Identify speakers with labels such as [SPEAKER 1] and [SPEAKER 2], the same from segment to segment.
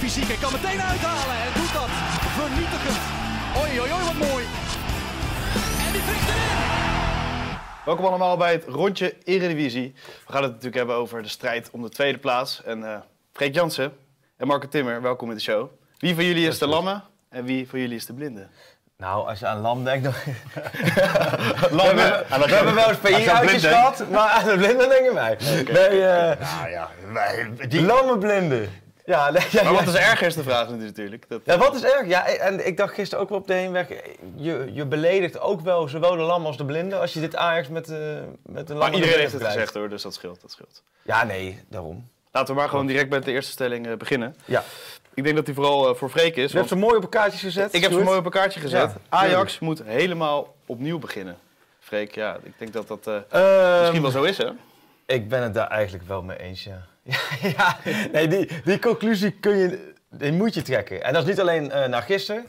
[SPEAKER 1] fysiek en kan meteen uithalen. En doet dat vernietigend. Oei, oei, oei, wat mooi. En die prikt erin.
[SPEAKER 2] Welkom allemaal bij het rondje Eredivisie. We gaan het natuurlijk hebben over de strijd om de tweede plaats. En eh Freek Jansen en Marco Timmer, welkom in de show. Wie van jullie is de lamme en wie van jullie is de blinde?
[SPEAKER 3] Nou, als je aan lam denkt, dan...
[SPEAKER 2] Lam,
[SPEAKER 3] we, hebben, we hebben wel eens
[SPEAKER 2] Als je
[SPEAKER 3] PI
[SPEAKER 2] aan blind
[SPEAKER 3] uitgeschat, maar aan de blinden denken wij. Nee, eh
[SPEAKER 4] Nou ja, wij, die,
[SPEAKER 3] lamme blinden. Ja, nee, ja,
[SPEAKER 2] Maar wat is erger is de vraag natuurlijk. Dat,
[SPEAKER 3] Ja, wat is erg? Ja, en ik dacht gisteren ook wel op de heenweg, je, je beledigt ook wel zowel de lam als de blinden als je dit Ajax met, eh met een
[SPEAKER 2] maar
[SPEAKER 3] lam
[SPEAKER 2] iedereen heeft het gezegd hoor, dus dat scheelt. Dat scheelt.
[SPEAKER 3] Ja, nee, daarom.
[SPEAKER 2] Laten we maar gewoon direct met de eerste stelling eh, beginnen.
[SPEAKER 3] Ja.
[SPEAKER 2] Ik denk dat die vooral eh, voor Freek is.
[SPEAKER 3] Je hebt ze mooi op een kaartjes gezet.
[SPEAKER 2] ik heb ze mooi op een kaartje gezet.
[SPEAKER 3] Ja,
[SPEAKER 2] Ajax moet helemaal opnieuw beginnen. Freek, ja, ik denk dat dat eh,
[SPEAKER 3] Ehm,
[SPEAKER 2] misschien wel zo is hè?
[SPEAKER 3] Ik ben het daar eigenlijk wel mee eens, ja. ja, nee, die, die conclusie kun je, die moet je trekken. En dat is niet alleen eh na gisteren,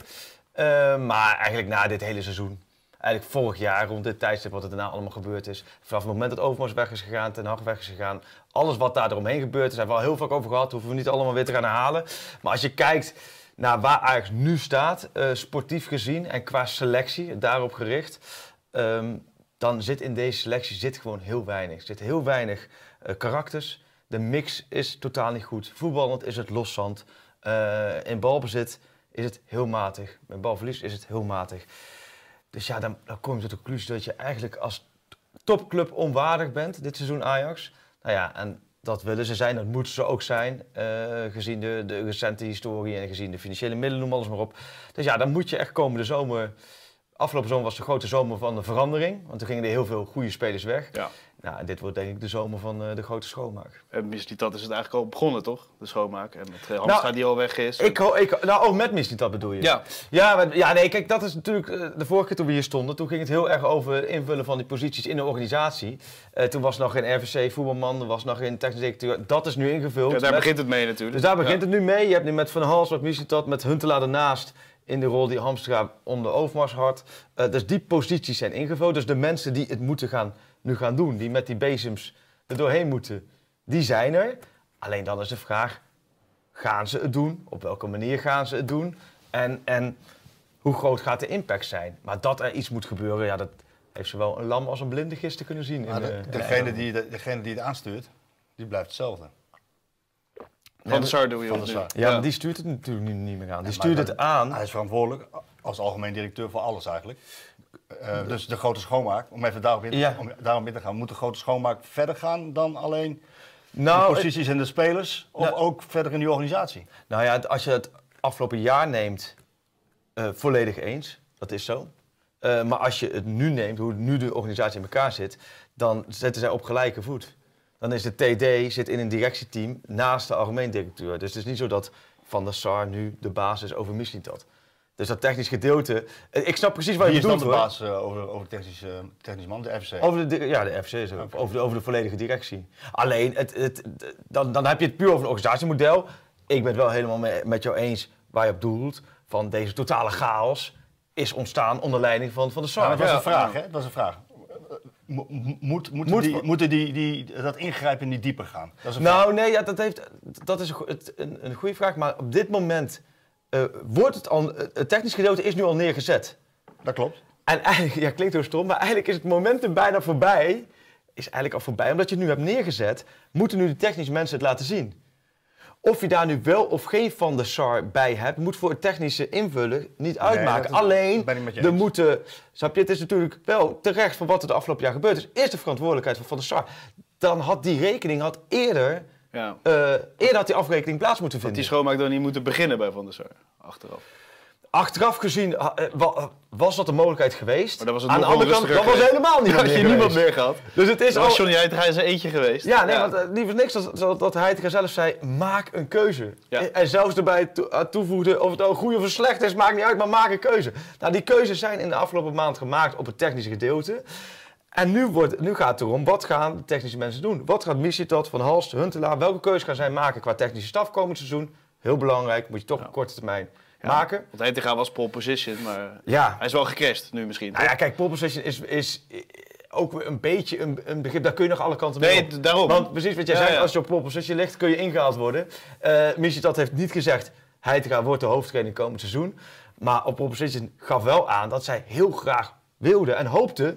[SPEAKER 3] eh, maar eigenlijk na dit hele seizoen. Eigenlijk vorig jaar, rond dit tijdstip, wat er daarna allemaal gebeurd is. Vanaf het moment dat Overmars weg is gegaan, Ten Hag weg is gegaan. Alles wat daar eromheen gebeurd is, hebben we al heel vaak over gehad. Hoeven we niet allemaal weer te gaan herhalen. Maar als je kijkt naar waar Ajax nu staat, eh, sportief gezien en qua selectie, daarop gericht. ehm, dan zit in deze selectie zit gewoon heel weinig. Er zit heel weinig eh, karakters. De mix is totaal niet goed. Voetballend is het loszand. Eh in balbezit is het heel matig. Met balverlies is het heel matig. Dus ja, dan, dan kom je tot de conclusie dat je eigenlijk als topclub onwaardig bent, dit seizoen Ajax. Nou ja, en dat willen ze zijn, dat moeten ze ook zijn, eh, gezien de, de recente historie en gezien de financiële middelen, noem alles maar op. Dus ja, dan moet je echt komende zomer... Afgelopen zomer was de grote zomer van de verandering, want toen gingen er heel veel goede spelers weg.
[SPEAKER 2] Ja.
[SPEAKER 3] Nou, dit wordt denk ik de zomer van eh, de grote schoonmaak.
[SPEAKER 2] En dat is het eigenlijk al begonnen toch? De schoonmaak. En dat eh, Hamstra die al weg is.
[SPEAKER 3] Ik, ik, nou, oh, met dat bedoel je?
[SPEAKER 2] Ja.
[SPEAKER 3] Ja, maar, ja, nee, kijk, dat is natuurlijk eh, de vorige keer toen we hier stonden. Toen ging het heel erg over het invullen van die posities in de organisatie. Toen was nog geen RVC voetbalman, er was nog geen technisch directeur. Dat is nu ingevuld.
[SPEAKER 2] Ja, daar
[SPEAKER 3] met-
[SPEAKER 2] begint het mee natuurlijk.
[SPEAKER 3] Dus daar begint
[SPEAKER 2] Ja.
[SPEAKER 3] het nu mee. Je hebt nu met Van Hals, met Missie met Huntelaar ernaast. In de rol die Hamstra onder Overmars had. Eh, dus die posities zijn ingevuld. Dus de mensen die het moeten gaan, nu gaan doen, die met die bezems er doorheen moeten, die zijn er. Alleen dan is de vraag, gaan ze het doen? Op welke manier gaan ze het doen? En, en hoe groot gaat de impact zijn? Maar dat er iets moet gebeuren, ja, dat heeft zowel een lam als een blinde gisteren kunnen zien. in,
[SPEAKER 4] de- degene, die, de, degene die het aanstuurt, die blijft hetzelfde.
[SPEAKER 2] Van de Sar doe je
[SPEAKER 4] Van. Sar.
[SPEAKER 3] ja, maar die stuurt het natuurlijk niet, niet meer aan. Die
[SPEAKER 4] Ja,
[SPEAKER 3] stuurt het aan.
[SPEAKER 4] Hij is verantwoordelijk als algemeen directeur voor alles eigenlijk. Eh, dus de grote schoonmaak, om even daarop in, te-
[SPEAKER 3] Ja.
[SPEAKER 4] om daarop in te gaan, moet de grote schoonmaak verder gaan dan alleen
[SPEAKER 3] Nou,
[SPEAKER 4] de posities en de spelers, of
[SPEAKER 3] Nou-
[SPEAKER 4] ook verder in die organisatie?
[SPEAKER 3] Nou ja, als je het afgelopen jaar neemt, eh, volledig eens. Dat is zo. Eh, maar als je het nu neemt, hoe nu de organisatie in elkaar zit, dan zetten zij op gelijke voet. Dan is de TD zit in een directieteam naast de algemeen directeur. Dus het is niet zo dat Van der Sar nu de baas is over Mislintat. Dus dat technisch gedeelte... eh, Ik snap precies wat
[SPEAKER 4] Wie
[SPEAKER 3] je
[SPEAKER 4] is dan
[SPEAKER 3] bedoelt,
[SPEAKER 4] de baas eh, over, over technisch, eh, technisch man, de FC?
[SPEAKER 3] Over de, ja, de FC is er. Over, de, over de volledige directie. Alleen, het, het, dan, dan heb je het puur over een organisatiemodel. Ik ben het wel helemaal me- met jou eens waar je op doelt. Van deze totale chaos is ontstaan onder leiding van, van de
[SPEAKER 4] Ja,
[SPEAKER 3] SAR.
[SPEAKER 4] maar dat was
[SPEAKER 2] Ja.
[SPEAKER 4] een vraag, hè? Dat was een vraag. Mo- mo- Moet, moeten
[SPEAKER 3] Moet-
[SPEAKER 4] die, moeten die, die, dat ingrijpen niet dieper gaan? Dat is een vraag.
[SPEAKER 3] Nou, nee, ja, dat, heeft, dat is een, een, goede vraag. Maar op dit moment eh, wordt het al... Het technisch gedeelte is nu al neergezet.
[SPEAKER 4] Dat klopt.
[SPEAKER 3] En eigenlijk, ja, klinkt heel stom, maar eigenlijk is het momentum bijna voorbij. Is eigenlijk al voorbij. Omdat je het nu hebt neergezet, moeten nu de technische mensen het laten zien. Of je daar nu wel of geen van de SAR bij hebt, moet voor het technische invullen niet uitmaken.
[SPEAKER 4] dat
[SPEAKER 3] Alleen, er
[SPEAKER 4] eens.
[SPEAKER 3] moeten, snap je, het is natuurlijk wel terecht van wat er de afgelopen jaar gebeurd is. Is de verantwoordelijkheid van Van der Sar. Dan had die rekening had eerder,
[SPEAKER 2] Ja.
[SPEAKER 3] eh, eerder had die afrekening plaats moeten
[SPEAKER 2] Dat
[SPEAKER 3] vinden.
[SPEAKER 2] die schoonmaak dan niet moeten beginnen bij Van der Sar. Achteraf.
[SPEAKER 3] Achteraf gezien eh, wa- was dat een mogelijkheid geweest.
[SPEAKER 2] Maar dan was het
[SPEAKER 3] Aan de andere kant, dat was helemaal
[SPEAKER 2] Had
[SPEAKER 3] meer
[SPEAKER 2] je niemand meer gehad.
[SPEAKER 3] Dus het is
[SPEAKER 2] was
[SPEAKER 3] al...
[SPEAKER 2] Johnny Heitinga in zijn eentje geweest.
[SPEAKER 3] Ja, nee, want uh, liever niks dan, dan dat hij zelf zei, maak een keuze. En, zelfs erbij toevoegde, of het nou goed of slecht is, maakt niet uit, maar maak een keuze. Nou, die keuzes zijn in de afgelopen maand gemaakt op het technische gedeelte. En nu, wordt, nu gaat het erom, wat gaan de technische mensen doen? Wat gaat Missitot, Van Halst, Huntelaar, welke keuze gaan zij maken qua technische staf komend seizoen? Heel belangrijk, moet je toch op korte termijn maken.
[SPEAKER 2] Want Heitinga was pole position, maar
[SPEAKER 3] Ja,
[SPEAKER 2] hij is wel gecrashed nu misschien.
[SPEAKER 3] nou ja, kijk, pole position is, is ook weer een beetje een, een begrip, daar kun je nog alle kanten mee
[SPEAKER 2] nee,
[SPEAKER 3] op.
[SPEAKER 2] daarom.
[SPEAKER 3] Want precies wat jij
[SPEAKER 2] Ja,
[SPEAKER 3] zegt,
[SPEAKER 2] ja.
[SPEAKER 3] als je op pole position ligt, kun je ingehaald worden. Eh Michitat heeft niet gezegd, Heitinga wordt de hoofdtrainer komend seizoen. Maar op opposition gaf wel aan dat zij heel graag wilde en hoopte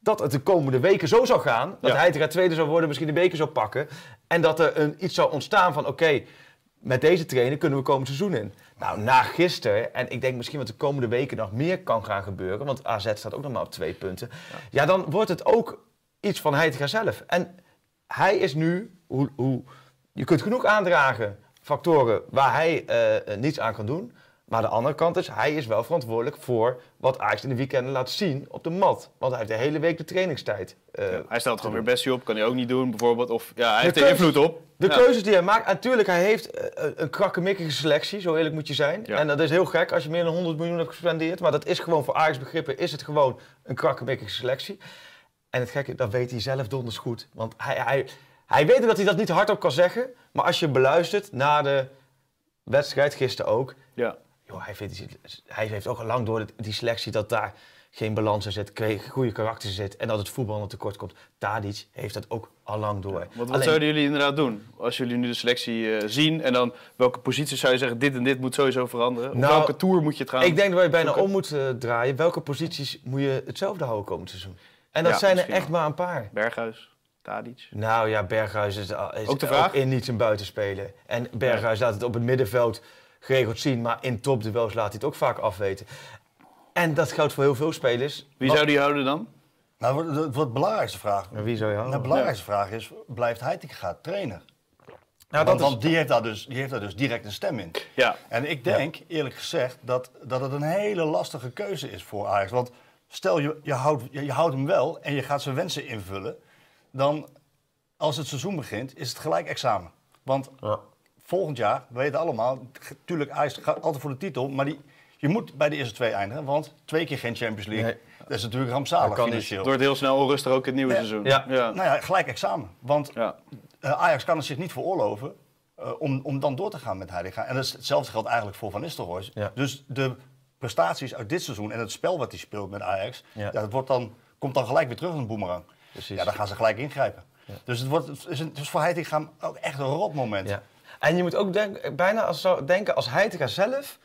[SPEAKER 3] dat het de komende weken zo zou gaan. Dat
[SPEAKER 2] Ja.
[SPEAKER 3] Heitinga tweede zou worden, misschien de beker zou pakken. En dat er een, iets zou ontstaan van, oké, met deze trainer kunnen we komend seizoen in. Nou, na gisteren, en ik denk misschien wat de komende weken nog meer kan gaan gebeuren, want AZ staat ook nog maar op twee punten. Ja, dan wordt het ook iets van Heitinga zelf. En hij is nu, hoe, hoe, je kunt genoeg aandragen, factoren waar hij eh, eh, niets aan kan doen. Maar de andere kant is, hij is wel verantwoordelijk voor wat Ajax in de weekenden laat zien op de mat. Want hij heeft de hele week de trainingstijd. eh,
[SPEAKER 2] Hij stelt gewoon weer Bessie op, kan hij ook niet doen bijvoorbeeld. Of ja, hij heeft er invloed op.
[SPEAKER 3] De
[SPEAKER 2] Ja.
[SPEAKER 3] keuzes die hij maakt, natuurlijk, hij heeft eh, een krakkemikkige selectie, zo eerlijk moet je zijn.
[SPEAKER 2] Ja.
[SPEAKER 3] En dat is heel gek als je meer dan 100 miljoen hebt gespendeerd. Maar dat is gewoon voor Ajax begrippen, is het gewoon een krakkemikkige selectie. En het gekke, dat weet hij zelf donders goed. Want hij, hij, hij weet dat hij dat niet hardop kan zeggen. Maar als je beluistert na de wedstrijd, gisteren ook.
[SPEAKER 2] Ja.
[SPEAKER 3] Joh, hij, vindt, hij heeft ook al lang door die selectie dat daar geen balans in zit, goede karakter zit. En dat het voetbal tekort komt. Tadic heeft dat ook al lang door.
[SPEAKER 2] Wat, wat
[SPEAKER 3] Alleen-
[SPEAKER 2] zouden jullie inderdaad doen? Als jullie nu de selectie eh, zien en dan welke posities zou je zeggen, dit en dit moet sowieso veranderen?
[SPEAKER 3] Nou,
[SPEAKER 2] welke tour moet je het gaan?
[SPEAKER 3] Ik denk dat je bijna
[SPEAKER 2] zoeken?
[SPEAKER 3] om moet eh, draaien. Welke posities moet je hetzelfde houden komend seizoen? En dat
[SPEAKER 2] Ja,
[SPEAKER 3] zijn er echt maar een paar.
[SPEAKER 2] Berghuis, Tadic.
[SPEAKER 3] Nou ja, Berghuis is, is
[SPEAKER 2] Ook de vraag?
[SPEAKER 3] in niet zijn buitenspeler. En Berghuis laat het op het middenveld geregeld zien, maar in topduels laat hij het ook vaak afweten. En dat geldt voor heel veel spelers.
[SPEAKER 2] Wie zou die houden dan?
[SPEAKER 4] Nou, wat- wat de belangrijkste vraag.
[SPEAKER 3] Maar wie zou je
[SPEAKER 4] Nou,
[SPEAKER 3] houden?
[SPEAKER 4] de belangrijkste vraag is, blijft Heitinga trainer?
[SPEAKER 3] Nou,
[SPEAKER 4] want
[SPEAKER 3] dat is,
[SPEAKER 4] want die, heeft daar dus, die heeft daar dus direct een stem in.
[SPEAKER 2] Ja.
[SPEAKER 4] En ik denk, eerlijk gezegd, dat, dat het een hele lastige keuze is voor Ajax. Want stel, je, je, houdt, je, je houdt hem wel en je gaat zijn wensen invullen. Dan, als het seizoen begint, is het gelijk examen. Want
[SPEAKER 3] Ja.
[SPEAKER 4] Volgend jaar, we weten allemaal, natuurlijk Ajax gaat altijd voor de titel. Maar die, je moet bij de eerste twee eindigen, want twee keer geen Champions League.
[SPEAKER 3] Nee.
[SPEAKER 4] Dat is natuurlijk rampzalig
[SPEAKER 3] kan niet.
[SPEAKER 4] financieel.
[SPEAKER 2] Het wordt heel snel onrustig ook in het nieuwe
[SPEAKER 4] Ja.
[SPEAKER 2] seizoen.
[SPEAKER 3] Ja.
[SPEAKER 2] Ja.
[SPEAKER 4] Nou ja, gelijk examen. Want
[SPEAKER 2] Ja.
[SPEAKER 4] eh, Ajax kan het zich niet veroorloven eh, om, om dan door te gaan met Heitinga. En dat is, hetzelfde geldt eigenlijk voor Van Nistelrooy.
[SPEAKER 3] Ja.
[SPEAKER 4] Dus de prestaties uit dit seizoen en het spel wat hij speelt met Ajax,
[SPEAKER 3] Ja.
[SPEAKER 4] ja. dat wordt dan, komt dan gelijk weer terug een boemerang.
[SPEAKER 3] Precies.
[SPEAKER 4] Ja, dan gaan ze gelijk ingrijpen. Dus het, wordt, het, is een, het is voor Heitinga ook echt een rot moment.
[SPEAKER 3] ja. En je moet ook denk, bijna als, zo denken als Heitinga zelf.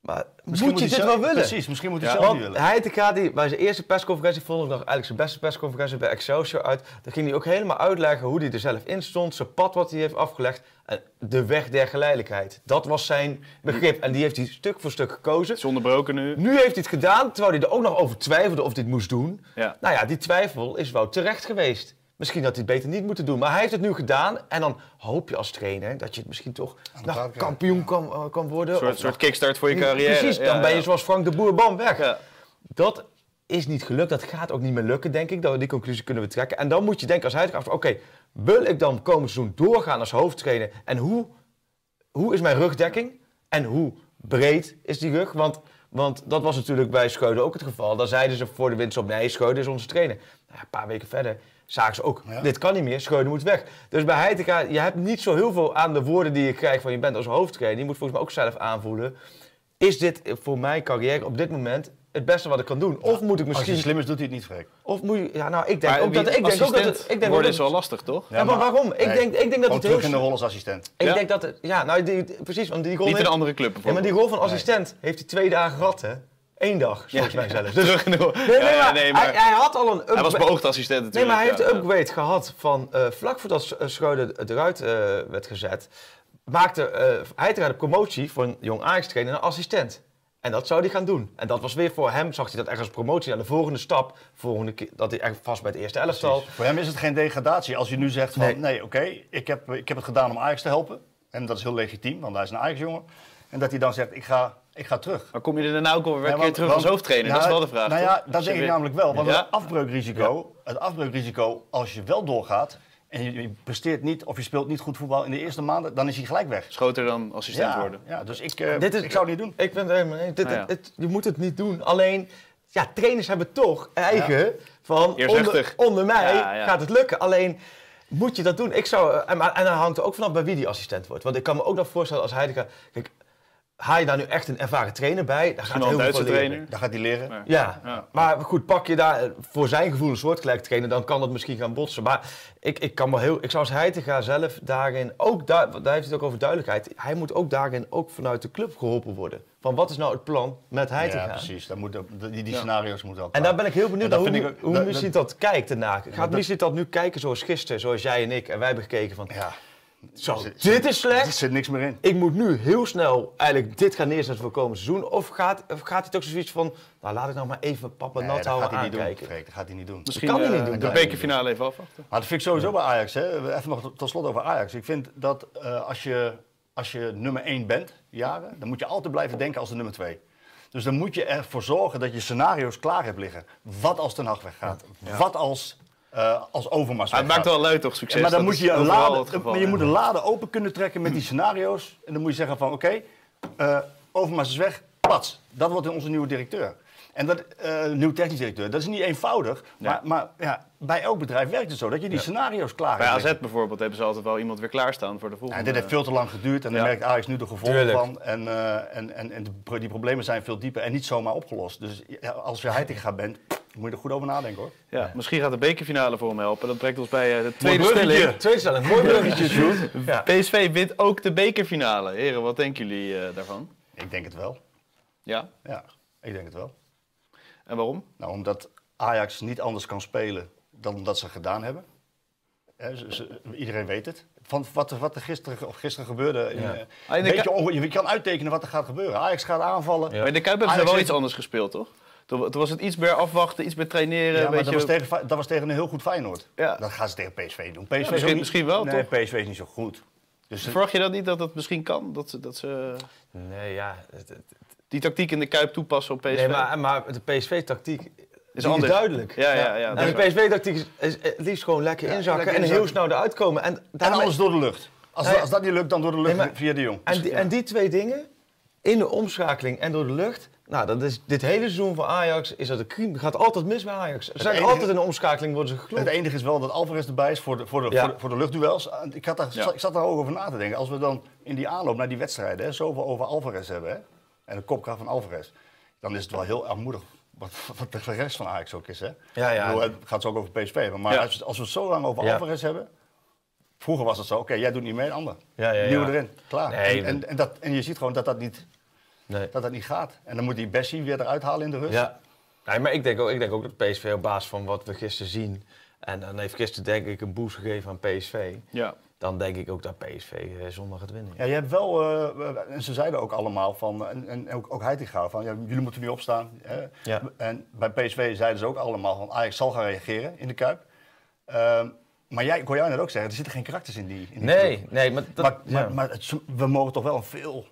[SPEAKER 3] Maar
[SPEAKER 4] Misschien
[SPEAKER 3] moet je
[SPEAKER 4] hij
[SPEAKER 3] dit
[SPEAKER 4] zelf-
[SPEAKER 3] wel willen?
[SPEAKER 4] Precies, misschien moet hij
[SPEAKER 2] Ja.
[SPEAKER 4] zelf niet willen.
[SPEAKER 3] Heitinga, die, bij zijn eerste persconferentie vond ik nog eigenlijk zijn beste persconferentie bij Excelsior uit. Daar ging hij ook helemaal uitleggen hoe hij er zelf in stond, zijn pad wat hij heeft afgelegd. En de weg der geleidelijkheid. Dat was zijn begrip. En die heeft hij stuk voor stuk gekozen.
[SPEAKER 2] Het is onderbroken nu.
[SPEAKER 3] Nu heeft hij het gedaan, terwijl hij er ook nog over twijfelde of hij het moest doen.
[SPEAKER 2] Ja.
[SPEAKER 3] Nou ja, die twijfel is wel terecht geweest. Misschien had hij het beter niet moeten doen. Maar hij heeft het nu gedaan. En dan hoop je als trainer dat je het misschien toch nou, kampioen kan, eh, kan worden.
[SPEAKER 2] Een soort,
[SPEAKER 3] Of
[SPEAKER 2] soort kickstart voor je carrière.
[SPEAKER 3] Precies, dan
[SPEAKER 2] Ja,
[SPEAKER 3] ben je
[SPEAKER 2] ja.
[SPEAKER 3] zoals Frank de Boer, bam, weg.
[SPEAKER 2] Ja.
[SPEAKER 3] Dat is niet gelukt. Dat gaat ook niet meer lukken, denk ik. Dat, die conclusie kunnen we trekken. En dan moet je denken als het oké, wil ik dan komend seizoen doorgaan als hoofdtrainer? En hoe, hoe is mijn rugdekking? En hoe breed is die rug? Want, want dat was natuurlijk bij Scheuden ook het geval. Dan zeiden ze voor de winst op, nee, Scheuden is onze trainer. Nou, een paar weken verder zagen ze ook,
[SPEAKER 4] Ja.
[SPEAKER 3] dit kan niet meer, Scheuden moet weg. Dus bij Heitinga, je hebt niet zo heel veel aan de woorden die je krijgt van je bent als hoofdtrainer. Je moet volgens mij ook zelf aanvoelen. Is dit voor mijn carrière op dit moment het beste wat ik kan doen? Of moet ik
[SPEAKER 4] Als
[SPEAKER 3] misschien...
[SPEAKER 4] je slim is, doet hij het niet vrek.
[SPEAKER 3] Of moet je... Ja, nou, ik denk ook dat... Ik denk ook dat het... Ik denk ook
[SPEAKER 2] worden
[SPEAKER 3] dat
[SPEAKER 2] is wel lastig, toch?
[SPEAKER 3] Ja, maar waarom? Ik denk- ik denk dat het
[SPEAKER 4] terug
[SPEAKER 3] heel
[SPEAKER 4] in de rol als assistent.
[SPEAKER 3] Ik
[SPEAKER 2] Ja?
[SPEAKER 3] denk dat het... Ja, nou, die, die- precies, want die rol...
[SPEAKER 2] Niet in
[SPEAKER 3] heeft-
[SPEAKER 2] een andere club
[SPEAKER 3] Ja, maar die rol van assistent heeft hij twee dagen gehad, hè? Eén dag, volgens mij zelfs. Dus,
[SPEAKER 2] Terug in de rol.
[SPEAKER 3] nee, nee,
[SPEAKER 2] Ja, ja,
[SPEAKER 3] maar,
[SPEAKER 2] nee, maar
[SPEAKER 3] Hij, hij had al een
[SPEAKER 2] hij was beoogd assistent
[SPEAKER 3] Nee,
[SPEAKER 2] natuurlijk.
[SPEAKER 3] maar hij heeft
[SPEAKER 2] ja,
[SPEAKER 3] de upgrade gehad van eh, vlak voordat Sch- Schreuder eruit eh, werd gezet, maakte eh hij de promotie voor een jong Ajax-trainer naar assistent. En dat zou hij gaan doen. En dat was weer voor hem, zag hij dat echt als promotie naar de volgende stap. Volgende keer, dat hij echt vast bij het eerste elftal.
[SPEAKER 4] Voor hem is het geen degradatie. Als je nu zegt van,
[SPEAKER 3] Nee.
[SPEAKER 4] nee, oké, ik, heb, ik heb het gedaan om Ajax te helpen. En dat is heel legitiem, want hij is een Ajax-jongen. En dat hij dan zegt, ik ga, ik ga terug.
[SPEAKER 2] Maar kom je er daarna ook alweer een keer terug
[SPEAKER 4] want-
[SPEAKER 2] als hoofdtrainer? dat is wel de vraag.
[SPEAKER 4] Nou ja, dat denk ik
[SPEAKER 2] weer-
[SPEAKER 4] namelijk wel. Want
[SPEAKER 2] Ja?
[SPEAKER 4] het, afbreukrisico, het afbreukrisico, als je wel doorgaat en je, presteert niet of je speelt niet goed voetbal in de eerste maanden, dan is hij gelijk weg.
[SPEAKER 2] Schoter dan assistent
[SPEAKER 4] Ja,
[SPEAKER 2] worden.
[SPEAKER 4] ja, dus ik, eh,
[SPEAKER 3] Dit is-
[SPEAKER 4] ik zou het niet doen.
[SPEAKER 3] Ik ben het helemaal eens. Dit,
[SPEAKER 2] ja.
[SPEAKER 3] het- het- je moet het niet doen. Alleen, ja, trainers hebben toch eigen van onder, mij
[SPEAKER 2] Ja, ja.
[SPEAKER 3] gaat het lukken. Alleen, moet je dat doen? Ik zou, eh, en, en dan hangt er ook vanaf bij wie die assistent wordt. Want ik kan me ook nog voorstellen als Heidegger... Kijk, haal je daar nu echt een ervaren trainer bij? Daar gaat heel veel
[SPEAKER 2] Duitse
[SPEAKER 3] leren.
[SPEAKER 2] trainer.
[SPEAKER 4] Daar gaat hij leren.
[SPEAKER 2] Maar-
[SPEAKER 3] Ja.
[SPEAKER 2] Ja.
[SPEAKER 3] maar goed, pak je daar eh, voor zijn gevoel een soortgelijk trainer, dan kan dat misschien gaan botsen. Maar ik, ik kan wel heel, ik zou als Heitinga zelf daarin, ook daar, daar heeft hij het ook over duidelijkheid, hij moet ook daarin ook vanuit de club geholpen worden. Van wat is nou het plan met Heitinga?
[SPEAKER 4] Ja, precies. Dat moet, die die
[SPEAKER 2] Ja.
[SPEAKER 4] scenario's moeten ook
[SPEAKER 3] En daar ben ik heel benieuwd
[SPEAKER 4] En
[SPEAKER 3] naar hoe,
[SPEAKER 4] ik
[SPEAKER 3] hoe
[SPEAKER 4] dat-
[SPEAKER 3] Missie
[SPEAKER 4] dat-
[SPEAKER 3] dat kijkt ernaar. Gaat
[SPEAKER 4] dat-
[SPEAKER 3] dat nu kijken zoals gisteren, zoals jij en ik en wij hebben gekeken van,
[SPEAKER 4] Ja.
[SPEAKER 3] Zo,
[SPEAKER 4] Er zit-
[SPEAKER 3] dit is
[SPEAKER 4] Er
[SPEAKER 3] slecht.
[SPEAKER 4] zit niks meer in.
[SPEAKER 3] Ik moet nu heel snel eigenlijk dit gaan neerzetten voor komend seizoen. Of gaat, of gaat hij toch zoiets van, nou laat ik nog maar even papa
[SPEAKER 4] Nee,
[SPEAKER 3] nat
[SPEAKER 4] dat
[SPEAKER 3] houden
[SPEAKER 4] gaat hij niet doen.
[SPEAKER 3] aankijken.
[SPEAKER 4] Freek, dat gaat hij niet doen.
[SPEAKER 2] Misschien
[SPEAKER 3] kan hij
[SPEAKER 2] eh,
[SPEAKER 3] niet doen,
[SPEAKER 2] de bekerfinale even afwachten.
[SPEAKER 4] Maar dat vind ik sowieso bij Ajax. Hè. Even nog tot slot over Ajax. Ik vind dat eh, als, je, als je nummer 1 bent, jaren, dan moet je altijd blijven denken als de nummer 2. Dus dan moet je ervoor zorgen dat je scenario's klaar hebt liggen. Wat als Ten Hag weggaat? Wat als, eh als Overmars
[SPEAKER 2] Maar het maakt wel luid toch, succes.
[SPEAKER 4] Ja, maar dan moet
[SPEAKER 2] is
[SPEAKER 4] je, een lade,
[SPEAKER 2] geval,
[SPEAKER 4] je
[SPEAKER 2] ja.
[SPEAKER 4] moet een lade open kunnen trekken met die scenario's. En dan moet je zeggen van oké, eh, Overmars is weg, pats. Dat wordt onze nieuwe directeur. En dat, eh nieuw technisch directeur, dat is niet eenvoudig.
[SPEAKER 2] Ja.
[SPEAKER 4] Maar, maar ja, bij elk bedrijf werkt het zo, dat je die scenario's klaar
[SPEAKER 2] Bij
[SPEAKER 4] hebt
[SPEAKER 2] AZ
[SPEAKER 4] liggen.
[SPEAKER 2] bijvoorbeeld hebben ze altijd wel iemand weer klaarstaan voor de
[SPEAKER 4] Ja,
[SPEAKER 2] volgende.
[SPEAKER 4] dit heeft veel te lang geduurd en daar merkt Ajax nu de gevolgen
[SPEAKER 3] Tuurlijk.
[SPEAKER 4] van. En, eh, en, en, en die problemen zijn veel dieper en niet zomaar opgelost. Dus ja, als je Heitinga bent, moet je er goed over nadenken hoor.
[SPEAKER 2] Ja, misschien gaat de bekerfinale voor hem helpen. Dat brengt ons bij eh, de tweede
[SPEAKER 4] bruggetje.
[SPEAKER 2] stelling.
[SPEAKER 3] Tweede stelling, mooi bruggetje, Sjoerd. Ja.
[SPEAKER 2] PSV wint ook de bekerfinale. Heren, wat denken jullie eh, daarvan?
[SPEAKER 4] Ik denk het wel.
[SPEAKER 2] Ja,
[SPEAKER 4] Ja, ik denk het wel.
[SPEAKER 2] en waarom?
[SPEAKER 4] Nou, omdat Ajax niet anders kan spelen dan dat ze gedaan hebben. Hè, ze- ze- iedereen weet het. Van wat, er- wat er gisteren, of gisteren gebeurde. in,
[SPEAKER 3] Ja.
[SPEAKER 2] Ah, Ku-
[SPEAKER 4] je, kan uittekenen wat er gaat gebeuren. Ajax gaat aanvallen.
[SPEAKER 3] Ja.
[SPEAKER 2] Maar in de Kuip hebben ze wel
[SPEAKER 4] heeft-
[SPEAKER 2] iets anders gespeeld, toch? Toen, toen was het iets meer afwachten, iets meer traineren.
[SPEAKER 4] Ja, maar dat was, tegen, dat was tegen een heel goed Feyenoord.
[SPEAKER 2] Ja.
[SPEAKER 4] Dat gaan ze tegen PSV doen. PSV
[SPEAKER 2] misschien-
[SPEAKER 4] niet-
[SPEAKER 2] misschien wel,
[SPEAKER 4] nee,
[SPEAKER 2] toch?
[SPEAKER 4] PSV is niet zo goed. Dus
[SPEAKER 2] Verwacht je dat niet dat het misschien kan? Dat ze, dat ze
[SPEAKER 3] Nee, ja. het- het-
[SPEAKER 2] die tactiek in de Kuip toepassen op PSV?
[SPEAKER 3] Nee, maar, maar de PSV-tactiek is,
[SPEAKER 2] Is
[SPEAKER 3] duidelijk.
[SPEAKER 2] Ja, ja, ja. dat
[SPEAKER 3] En de. PSV-tactiek is, is het liefst gewoon lekker inzakken
[SPEAKER 4] lekker
[SPEAKER 3] en heel snel eruit komen. En,
[SPEAKER 4] en alles door de lucht. Als,
[SPEAKER 3] Nee.
[SPEAKER 4] als dat niet lukt, dan door de lucht
[SPEAKER 3] Nee, maar-
[SPEAKER 4] via de Jong.
[SPEAKER 3] en, die, en die twee dingen, in de omschakeling en door de lucht... Nou, dat is dit hele seizoen van Ajax is dat een crime. gaat altijd mis bij Ajax. Er zijn
[SPEAKER 4] enige-
[SPEAKER 3] altijd in de omschakeling worden ze
[SPEAKER 4] Het
[SPEAKER 3] geklopt.
[SPEAKER 4] enige is wel dat Alvarez erbij is voor de, voor de,
[SPEAKER 3] Ja.
[SPEAKER 4] voor de, voor de luchtduels. Ik, had daar,
[SPEAKER 2] Ja.
[SPEAKER 4] ik zat daar ook over na te denken. Als we dan in die aanloop naar die wedstrijden hè, zoveel over Alvarez hebben... Hè, en de kopkracht van Alvarez... dan is het wel heel armoedig wat, wat de rest van Ajax ook is. Hè.
[SPEAKER 3] Ja, ja.
[SPEAKER 4] Bedoel, het gaat zo ook over PSV hebben. Maar
[SPEAKER 2] Ja.
[SPEAKER 4] als, als we het zo lang over
[SPEAKER 3] Ja.
[SPEAKER 4] Alvarez hebben... Vroeger was het zo, oké, jij doet niet mee, ander.
[SPEAKER 3] Ja, ja, ja.
[SPEAKER 4] Nieuwe erin, klaar.
[SPEAKER 3] Nee,
[SPEAKER 4] en, en, en, dat, en je ziet gewoon dat dat, niet,
[SPEAKER 3] Nee.
[SPEAKER 4] dat dat niet gaat. En dan moet die Bessie weer eruit halen in de rust.
[SPEAKER 3] Ja. Nee, maar ik denk, ook, ik denk ook dat PSV op basis van wat we gisteren zien... en dan heeft gisteren denk ik een boost gegeven aan PSV...
[SPEAKER 2] Ja.
[SPEAKER 3] dan denk ik ook dat PSV eh, zondag gaat winnen.
[SPEAKER 4] Ja, je hebt wel, eh, en ze zeiden ook allemaal van, en, en ook, ook Heitinga, van ja, jullie moeten nu opstaan. Hè?
[SPEAKER 3] Ja.
[SPEAKER 4] En bij PSV zeiden ze ook allemaal van Ajax zal gaan reageren in de Kuip. Ehm, maar jij, ik hoor jou net ook zeggen, er zitten geen karakters in die, in die
[SPEAKER 3] Nee, nee, maar... Dat,
[SPEAKER 4] maar,
[SPEAKER 3] ja.
[SPEAKER 4] maar, maar het- we mogen toch wel een veel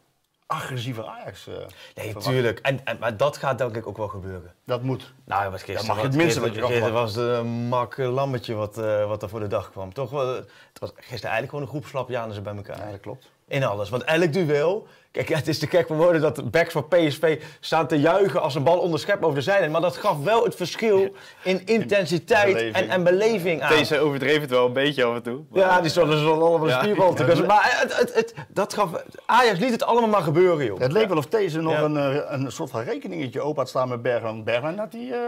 [SPEAKER 4] agressiever Ajax eh,
[SPEAKER 3] Nee, tuurlijk. En, en, maar dat gaat denk ik ook wel gebeuren.
[SPEAKER 4] Dat moet.
[SPEAKER 3] Nou, wat gisteren,
[SPEAKER 4] mag je
[SPEAKER 3] wat-
[SPEAKER 4] het minste wat je kan
[SPEAKER 3] gisteren was een mak lammetje wat, eh, wat er voor de dag kwam. Toch, wel, het was gisteren eigenlijk gewoon een groep slapjaners bij elkaar.
[SPEAKER 4] Ja, dat klopt.
[SPEAKER 3] In alles. Want elk duel... Kijk, het is te gek voor woorden dat de backs van PSV staan te juichen als een bal onderschept over de zijlijn. Maar dat gaf wel het verschil in intensiteit
[SPEAKER 4] beleving.
[SPEAKER 3] en, en beleving aan.
[SPEAKER 2] Deze overdreven het wel een beetje af en toe. maar-
[SPEAKER 3] Ja, die stonden zo allemaal een
[SPEAKER 2] Ja.
[SPEAKER 3] spierbal te kussen. Maar het, het, het, dat gaf... Ajax liet het allemaal maar gebeuren, joh.
[SPEAKER 4] Het leek wel of deze nog
[SPEAKER 3] Ja.
[SPEAKER 4] een, eh, een soort van rekeningetje open had staan met Bergwijn. Bergwijn had die, eh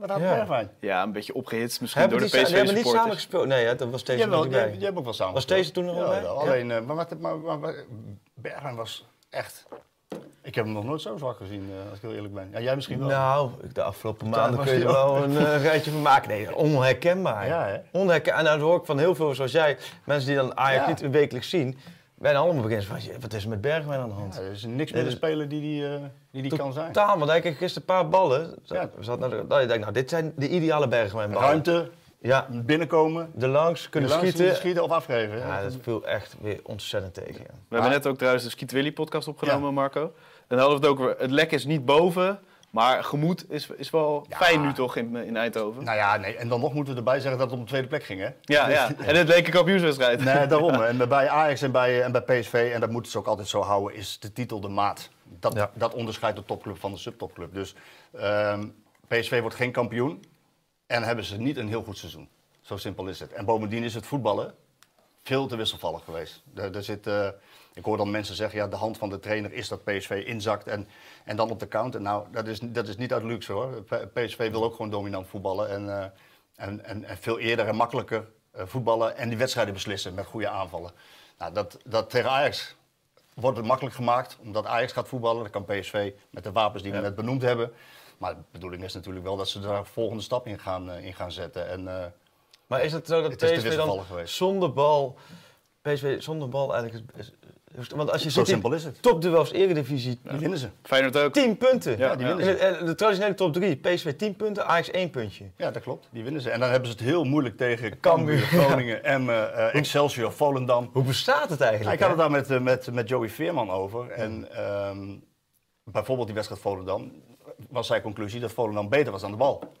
[SPEAKER 4] wat had
[SPEAKER 3] Ja.
[SPEAKER 2] Ja, een beetje opgehitst misschien
[SPEAKER 3] Hebben
[SPEAKER 2] door de
[SPEAKER 3] die hebben niet samen
[SPEAKER 2] PSV-supporters.
[SPEAKER 3] gespeeld? Nee, dat was deze
[SPEAKER 4] wel,
[SPEAKER 3] nog niet bij.
[SPEAKER 4] jij hebt ook wel samen
[SPEAKER 3] Was deze toen er bij?
[SPEAKER 4] wel.
[SPEAKER 3] Ja.
[SPEAKER 4] Alleen, eh, maar, maar, maar, maar, Bergwijn was echt... Ik heb hem nog nooit zo zwak gezien, eh, als ik heel eerlijk ben. Ja, jij misschien wel.
[SPEAKER 3] Nou, de afgelopen maanden kun je er wel een eh, rijtje van maken. Nee, onherkenbaar.
[SPEAKER 4] Ja, hè?
[SPEAKER 3] Onherkenbaar. En dan hoor ik van heel veel, zoals jij, mensen die dan Ajax
[SPEAKER 4] Ja.
[SPEAKER 3] niet wekelijks zien, bijna allemaal beginnen van, "Jee, wat is er met Bergwijn aan de hand?
[SPEAKER 4] Ja, er is niks meer een
[SPEAKER 3] dus-
[SPEAKER 4] speler die die, eh, die, die kan zijn.
[SPEAKER 3] Totaal, want hij kreeg gisteren een paar ballen. Zo,
[SPEAKER 4] Ja.
[SPEAKER 3] we zaten naar de- dat je denkt, nou, dit zijn de ideale Bergwijn-ballen.
[SPEAKER 4] Ruimte,
[SPEAKER 3] Ja,
[SPEAKER 4] binnenkomen,
[SPEAKER 3] er langs, kunnen
[SPEAKER 4] langs
[SPEAKER 3] schieten.
[SPEAKER 4] schieten of afgeven.
[SPEAKER 3] Ja, dat viel echt weer ontzettend tegen. ja.
[SPEAKER 2] We hebben net ook trouwens de Skiet Willy podcast opgenomen,
[SPEAKER 4] Ja.
[SPEAKER 2] Marco. En dan hadden we het ook weer, het lek is niet boven, maar gemoed is, is wel
[SPEAKER 4] Ja.
[SPEAKER 2] fijn nu toch in, in Eindhoven.
[SPEAKER 4] Nou ja, nee. En dan nog moeten we erbij zeggen dat het om de tweede plek ging, hè?
[SPEAKER 2] ja, ja, en het leek een kampioenswedstrijd.
[SPEAKER 4] Nee, daarom. En bij Ajax en bij, en bij PSV, en dat moeten ze ook altijd zo houden, is de titel de maat. Dat,
[SPEAKER 3] Ja.
[SPEAKER 4] dat onderscheidt de topclub van de subtopclub. Dus ehm, PSV wordt geen kampioen en hebben ze niet een heel goed seizoen. Zo simpel is het. En bovendien is het voetballen veel te wisselvallig geweest. Er, er zit, eh, ik hoor dan mensen zeggen, ja, de hand van de trainer is dat PSV inzakt en, en dan op de counter. Nou, dat is, dat is niet uit luxe hoor. PSV wil ook gewoon dominant voetballen en, eh, en, en, en veel eerder en makkelijker eh, voetballen en die wedstrijden beslissen met goede aanvallen. Nou, dat, dat tegen Ajax wordt het makkelijk gemaakt, omdat Ajax gaat voetballen. Dan kan PSV met de wapens die we
[SPEAKER 2] Ja.
[SPEAKER 4] net benoemd hebben. Maar de bedoeling is natuurlijk wel dat ze daar een volgende stap in gaan, eh, in gaan zetten. En, eh,
[SPEAKER 3] Maar is het zo dat
[SPEAKER 4] Het
[SPEAKER 3] PSV dan
[SPEAKER 4] geweest.
[SPEAKER 3] zonder bal... PSV zonder bal eigenlijk... Is, want als je
[SPEAKER 4] zo simpel is het.
[SPEAKER 3] topduels Eredivisie,
[SPEAKER 4] Die winnen ze.
[SPEAKER 2] Feyenoord ook.
[SPEAKER 3] 10 punten.
[SPEAKER 2] Ja,
[SPEAKER 4] die
[SPEAKER 2] ja.
[SPEAKER 4] winnen
[SPEAKER 3] In
[SPEAKER 4] ze.
[SPEAKER 3] de, de traditionele top 3, PSV 10 punten, Ajax 1 puntje.
[SPEAKER 4] Ja, dat klopt. Die winnen ze. En dan hebben ze het heel moeilijk tegen
[SPEAKER 3] Cambuur,
[SPEAKER 4] Groningen, Emmen, eh, Excelsior, Volendam.
[SPEAKER 3] Hoe bestaat het
[SPEAKER 4] Ja,
[SPEAKER 3] eigenlijk?
[SPEAKER 4] ik had het daar met, met, met Joey Veerman over. En ehm, bijvoorbeeld die wedstrijd Volendam was zijn conclusie dat Volendam beter was aan de bal.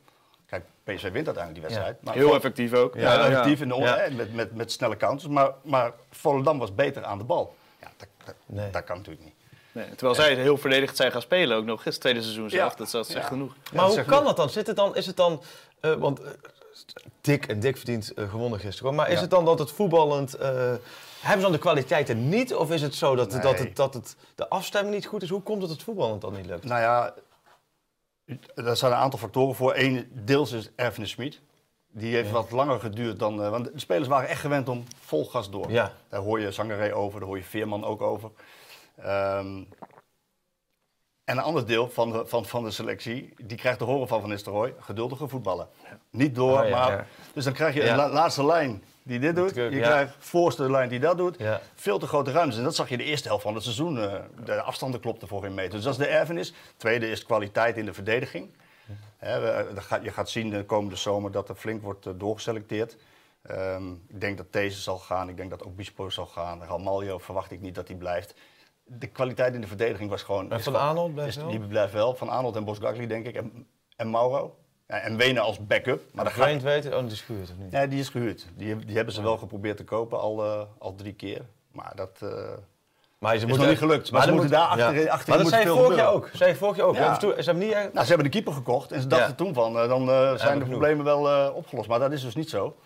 [SPEAKER 4] Kijk, PSV wint uiteindelijk die wedstrijd. Maar
[SPEAKER 2] Heel effectief ook.
[SPEAKER 4] Ja,
[SPEAKER 2] Ja,
[SPEAKER 4] effectief in de
[SPEAKER 3] Ja.
[SPEAKER 4] met, met, met snelle counters. Maar, maar Volendam was beter aan de bal. Ja, dat, dat,
[SPEAKER 3] Nee.
[SPEAKER 4] dat kan natuurlijk niet.
[SPEAKER 2] Nee, terwijl zij heel verdedigd zijn gaan spelen ook nog. Het tweede seizoen zelf.
[SPEAKER 4] Ja.
[SPEAKER 2] Dat is dat is echt
[SPEAKER 4] Ja.
[SPEAKER 2] genoeg.
[SPEAKER 3] Maar hoe kan
[SPEAKER 4] genoeg.
[SPEAKER 3] dat dan? Zit het dan, is het dan, eh, want eh, Dick en Dick verdient eh, gewonnen gisteren, hoor. maar is het dan dat het voetballend, eh, hebben ze dan de kwaliteiten niet? Of is het zo dat, dat, het, dat het, de afstemming niet goed is? Hoe komt het dat het voetballend dan niet lukt?
[SPEAKER 4] Nou ja, daar zijn een aantal factoren voor. Eén, deels is de Smit. Die heeft wat langer geduurd dan... eh, want de spelers waren echt gewend om vol gas door.
[SPEAKER 3] Ja.
[SPEAKER 4] Daar hoor je Zangeré over, daar hoor je Veerman ook over. Ehm, en een ander deel van de, van, van de selectie, die krijgt te horen van Van Nistelrooy, geduldige voetballen. Niet door,
[SPEAKER 3] Oh
[SPEAKER 4] maar... Dus dan krijg je een la- laatste lijn die dit doet. Je krijgt voorste lijn die dat doet. Veel te grote ruimtes. En dat zag je de eerste helft van het seizoen. eh, de afstanden klopten voor geen meter. Dus dat is de erfenis. Tweede is kwaliteit in de verdediging. Gaat- je gaat zien de komende zomer dat er flink wordt eh, doorgeselecteerd. Ehm, ik denk dat deze zal gaan. Ik denk dat ook Bispo zal gaan. Ramaljo verwacht ik niet dat hij blijft. De kwaliteit in de verdediging was gewoon...
[SPEAKER 3] En Van Arnold blijft wel?
[SPEAKER 4] Die blijft wel. Van Arnold en Bosgagli denk ik. En, en Mauro. Ja, en Wenen als backup. Maar dat gaat,
[SPEAKER 3] weten, oh, dat is gehuurd of niet?
[SPEAKER 4] Nee, die is gehuurd. Die, die hebben ze wel geprobeerd te kopen al, eh, al drie keer. Maar dat eh,
[SPEAKER 3] Maar ze
[SPEAKER 4] is nog niet gelukt. Maar, ze moeten
[SPEAKER 3] moet-
[SPEAKER 4] daar achterin,
[SPEAKER 3] ja.
[SPEAKER 4] achterin
[SPEAKER 3] Maar dat zei vorig jaar ook. Zei vorig jaar ook.
[SPEAKER 4] Ja.
[SPEAKER 3] Ja. Ze hebben niet.
[SPEAKER 4] Nou, ze hebben de keeper gekocht en ze dachten
[SPEAKER 3] Ja.
[SPEAKER 4] toen van, eh, dan zijn de
[SPEAKER 3] genoeg.
[SPEAKER 4] problemen wel opgelost. Maar dat is dus niet zo.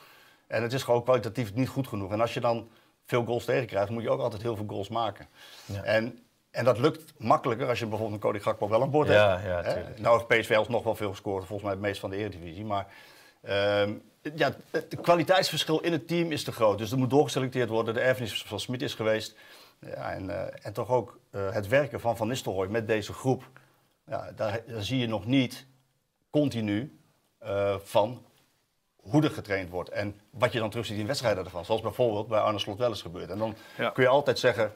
[SPEAKER 4] En het is gewoon kwalitatief niet goed genoeg. En als je dan veel goals tegenkrijgt, moet je ook altijd heel veel goals maken.
[SPEAKER 3] Ja.
[SPEAKER 4] En, en dat lukt makkelijker als je bijvoorbeeld een Cody Gakpo wel aan boord
[SPEAKER 3] Ja,
[SPEAKER 4] hebt.
[SPEAKER 3] ja,
[SPEAKER 4] Hè? Nou heeft PSV alsnog wel veel gescoord, volgens mij het meest van de Eredivisie. Maar ehm, ja, het kwaliteitsverschil in het team is te groot. Dus er moet doorgeselecteerd worden. De erfenis van Smit is geweest. Ja, en, eh, en toch ook eh, het werken van Van Nistelrooy met deze groep. Ja, daar, daar zie je nog niet continu eh, van hoe er getraind wordt. En wat je dan terug ziet in wedstrijden ervan. Zoals bijvoorbeeld bij Arne Slot wel eens gebeurt. En dan
[SPEAKER 2] Ja.
[SPEAKER 4] kun je altijd zeggen,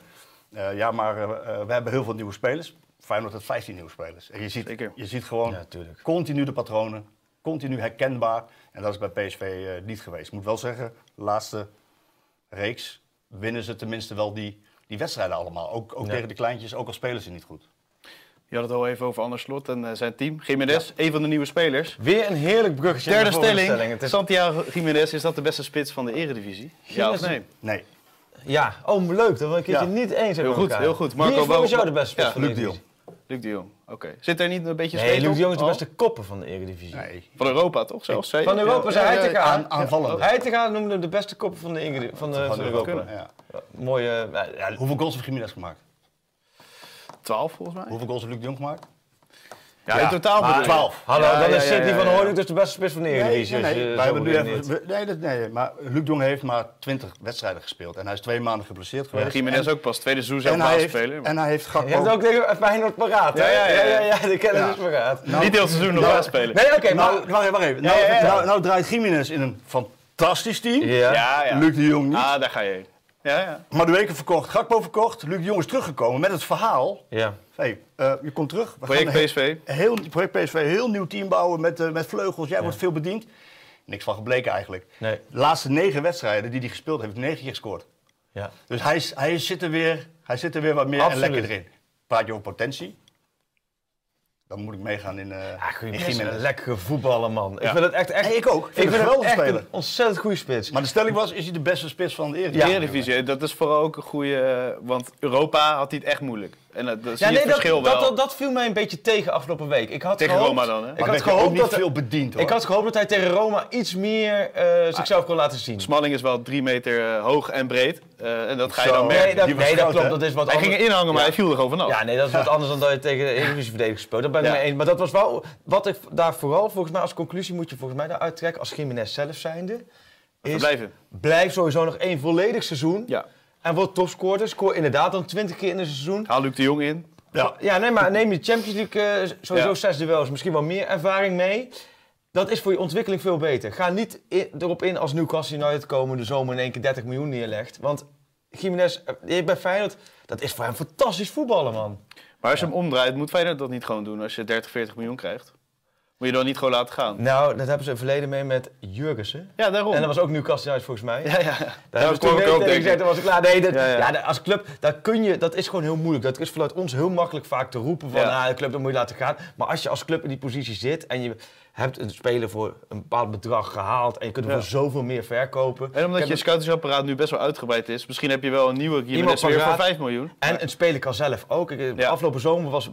[SPEAKER 4] eh, ja maar eh, eh, we hebben heel veel nieuwe spelers. Feyenoord heeft 15 nieuwe spelers. En je ziet,
[SPEAKER 2] Zeker.
[SPEAKER 4] je ziet gewoon
[SPEAKER 3] Ja,
[SPEAKER 4] continu de patronen, continu herkenbaar. En dat is bij PSV eh, niet geweest. Ik moet wel zeggen, de laatste reeks winnen ze tenminste wel die, die wedstrijden allemaal. Ook, ook
[SPEAKER 3] Ja.
[SPEAKER 4] tegen de kleintjes, ook al spelen ze niet goed.
[SPEAKER 2] Je had het al even over Anders Slot en zijn team. Jiménez, een van de nieuwe spelers.
[SPEAKER 3] Weer een heerlijk bruggetje.
[SPEAKER 2] Derde
[SPEAKER 3] de
[SPEAKER 2] stelling.
[SPEAKER 3] Is-
[SPEAKER 2] Santiago Jiménez, is dat de beste spits van de Eredivisie? Ja of nee?
[SPEAKER 4] Nee,
[SPEAKER 3] Ja, oh leuk. Dat we een keertje
[SPEAKER 4] Ja.
[SPEAKER 3] niet eens hebben
[SPEAKER 2] Heel goed,
[SPEAKER 3] elkaar.
[SPEAKER 2] heel goed. Marco
[SPEAKER 3] Wie is volgens
[SPEAKER 2] Bo-
[SPEAKER 3] jou de beste spits van de
[SPEAKER 4] Luc de
[SPEAKER 3] Eredivisie?
[SPEAKER 2] Luc de Jong. Oké. Zit er niet een beetje
[SPEAKER 3] Nee, Luc de Jong is de
[SPEAKER 2] Oh.
[SPEAKER 3] beste kopper van de Eredivisie.
[SPEAKER 4] nee.
[SPEAKER 2] Van Europa toch zelfs? zei je?
[SPEAKER 3] Van Europa
[SPEAKER 2] Ja,
[SPEAKER 3] zei
[SPEAKER 2] ja,
[SPEAKER 3] hij te gaan.
[SPEAKER 4] Aan, aanvallende.
[SPEAKER 3] Heitinga noemde hem de beste kopper van de, Ingrid- van de, van Europa.
[SPEAKER 4] Ja.
[SPEAKER 3] Mooie... ja, ja,
[SPEAKER 4] Hoeveel goals heeft Jiménez gemaakt?
[SPEAKER 2] 12 volgens mij.
[SPEAKER 4] Hoeveel goals heeft Luc de Jong gemaakt?
[SPEAKER 2] Ja, in totaal
[SPEAKER 3] maar-
[SPEAKER 2] bedoel je?
[SPEAKER 4] 12.
[SPEAKER 3] Hallo,
[SPEAKER 2] Ja,
[SPEAKER 3] dan
[SPEAKER 2] ja,
[SPEAKER 3] is
[SPEAKER 2] ja,
[SPEAKER 3] Sidney
[SPEAKER 2] ja,
[SPEAKER 3] van
[SPEAKER 2] ja.
[SPEAKER 3] Hooydonk dus de beste spits van de Eredivisie.
[SPEAKER 4] nee,
[SPEAKER 3] als
[SPEAKER 4] nee,
[SPEAKER 3] je
[SPEAKER 4] wij hebben nu even, nee, dat, nee, maar Luc de Jong heeft maar 20 wedstrijden gespeeld. En hij is twee maanden geblesseerd geweest.
[SPEAKER 2] Jiménez
[SPEAKER 4] en,
[SPEAKER 2] ook pas tweede seizoen zelf
[SPEAKER 4] en, hij heeft,
[SPEAKER 2] basisspeler.
[SPEAKER 4] en hij heeft
[SPEAKER 3] Je
[SPEAKER 4] Gakpo...
[SPEAKER 3] hebt ook tegen Feyenoord paraat, hè?
[SPEAKER 2] Ja, ja, ja, ja.
[SPEAKER 3] ja, ja, de kennis
[SPEAKER 4] Ja.
[SPEAKER 3] is paraat.
[SPEAKER 4] Nou,
[SPEAKER 2] Niet heel seizoen nog
[SPEAKER 4] nou,
[SPEAKER 2] basisspeler.
[SPEAKER 3] Nee, oké, maar...
[SPEAKER 4] nou, wacht even, wacht even.
[SPEAKER 3] Ja,
[SPEAKER 4] Nou,
[SPEAKER 3] ja, ja.
[SPEAKER 4] nou, nou draait Jiménez in een fantastisch team.
[SPEAKER 3] Ja.
[SPEAKER 2] Ja, ja.
[SPEAKER 4] Luc de Jong niet.
[SPEAKER 2] Ah, daar ga je heen. Ja, ja.
[SPEAKER 4] Maar de weken verkocht, Gakpo verkocht. Luc de Jong is teruggekomen met het verhaal.
[SPEAKER 3] Ja.
[SPEAKER 4] Hey, eh, je komt terug. We
[SPEAKER 2] Project PSV.
[SPEAKER 4] Heel, project PSV, heel nieuw team bouwen met, eh, met vleugels. Jij wordt veel bediend. Niks van gebleken eigenlijk.
[SPEAKER 3] Nee.
[SPEAKER 4] De laatste negen wedstrijden die hij gespeeld heeft, negen keer gescoord.
[SPEAKER 3] Ja.
[SPEAKER 4] Dus hij, is- hij, zit er weer, hij zit er weer wat meer
[SPEAKER 3] Absoluut.
[SPEAKER 4] en lekker erin. Praat je over potentie? Dan moet ik meegaan in, eh
[SPEAKER 3] Ja,
[SPEAKER 4] in
[SPEAKER 3] Jiménez. een lekkere voetballer, man. Ik vind het echt... echt
[SPEAKER 4] ik ook. Ik vind
[SPEAKER 3] Ik
[SPEAKER 4] het
[SPEAKER 3] vind echt
[SPEAKER 4] speler.
[SPEAKER 3] een ontzettend goede spits.
[SPEAKER 4] Maar de stelling was, is hij de beste spits van de Eredivisie?
[SPEAKER 2] De Eredivisie, dat is vooral ook een goede... Want Europa had hij het echt moeilijk. En dat, dat zie
[SPEAKER 3] Ja,
[SPEAKER 2] je
[SPEAKER 3] nee,
[SPEAKER 2] het
[SPEAKER 3] dat,
[SPEAKER 2] verschil wel.
[SPEAKER 3] dat, dat, dat viel mij een beetje tegen afgelopen week. Ik had
[SPEAKER 2] Tegen
[SPEAKER 3] gehoopt,
[SPEAKER 2] Roma dan, hè?
[SPEAKER 3] Ik
[SPEAKER 4] Maar
[SPEAKER 3] had gehoopt
[SPEAKER 4] niet
[SPEAKER 3] dat...
[SPEAKER 4] veel bediend, hoor.
[SPEAKER 3] Ik had gehoopt dat hij tegen Roma iets meer eh, zichzelf kon laten zien.
[SPEAKER 2] Smalling is wel drie meter eh, hoog en breed. Eh, en dat ga je dan merken.
[SPEAKER 3] Nee, dat, nee,
[SPEAKER 4] groot,
[SPEAKER 3] klopt.
[SPEAKER 4] hè?
[SPEAKER 3] Dat is wat
[SPEAKER 2] Hij
[SPEAKER 3] anders.
[SPEAKER 2] ging inhangen, maar
[SPEAKER 3] Ja.
[SPEAKER 2] hij viel er gewoon vanaf.
[SPEAKER 3] Ja, nee, dat is wat anders dan dat je tegen de Eredivisie verdediging speelt. Dat ben ik
[SPEAKER 2] Ja.
[SPEAKER 3] mee eens. Maar dat was wel... Wat ik daar vooral, volgens mij als conclusie moet je volgens mij daaruit trekken, als Jiménez zelf zijnde, is...
[SPEAKER 2] Verblijven.
[SPEAKER 3] Blijf sowieso nog één volledig seizoen.
[SPEAKER 2] Ja.
[SPEAKER 3] En word topscorer. Scoor inderdaad dan 20 keer in een seizoen.
[SPEAKER 2] Haal Luc de Jong in.
[SPEAKER 4] Ja.
[SPEAKER 3] Ja, nee, maar neem je Champions League eh, sowieso
[SPEAKER 2] Ja.
[SPEAKER 3] zes duels, misschien wel meer ervaring mee. Dat is voor je ontwikkeling veel beter. Ga niet erop in als Newcastle United komende zomer in één keer 30 miljoen neerlegt. Want Jiménez, eh, bij Feyenoord, dat is voor hem fantastisch voetballen, man.
[SPEAKER 2] Maar als je hem omdraait, moet Feyenoord dat niet gewoon doen als je 30, 40 miljoen krijgt? Moet je dan niet gewoon laten gaan?
[SPEAKER 3] Nou, dat hebben ze in het verleden mee met Jurgensen.
[SPEAKER 2] Ja, daarom.
[SPEAKER 3] En dat was ook Newcastle United volgens mij.
[SPEAKER 2] Ja, ja.
[SPEAKER 3] Daar
[SPEAKER 2] Daar
[SPEAKER 3] ze
[SPEAKER 2] kwam ik ook,
[SPEAKER 3] tegen gezegd, dan was ik klaar. Nee, dat,
[SPEAKER 2] Ja,
[SPEAKER 3] ja,
[SPEAKER 2] ja.
[SPEAKER 3] als club, dat, kun je, dat is gewoon heel moeilijk. Dat is vanuit ons heel makkelijk vaak te roepen van,
[SPEAKER 2] Ja.
[SPEAKER 3] ah, de club, dat moet je laten gaan. Maar als je als club in die positie zit en je hebt een speler voor een bepaald bedrag gehaald en je kunt
[SPEAKER 2] Ja.
[SPEAKER 3] voor zoveel meer verkopen.
[SPEAKER 2] En omdat je
[SPEAKER 3] heb-
[SPEAKER 2] scoutisapparaat nu best wel uitgebreid is, misschien heb je wel een nieuwe
[SPEAKER 3] van
[SPEAKER 2] weer voor
[SPEAKER 3] Raad.
[SPEAKER 2] 5 miljoen.
[SPEAKER 3] En een speler kan zelf ook. Ik,
[SPEAKER 2] Ja.
[SPEAKER 3] Afgelopen zomer was,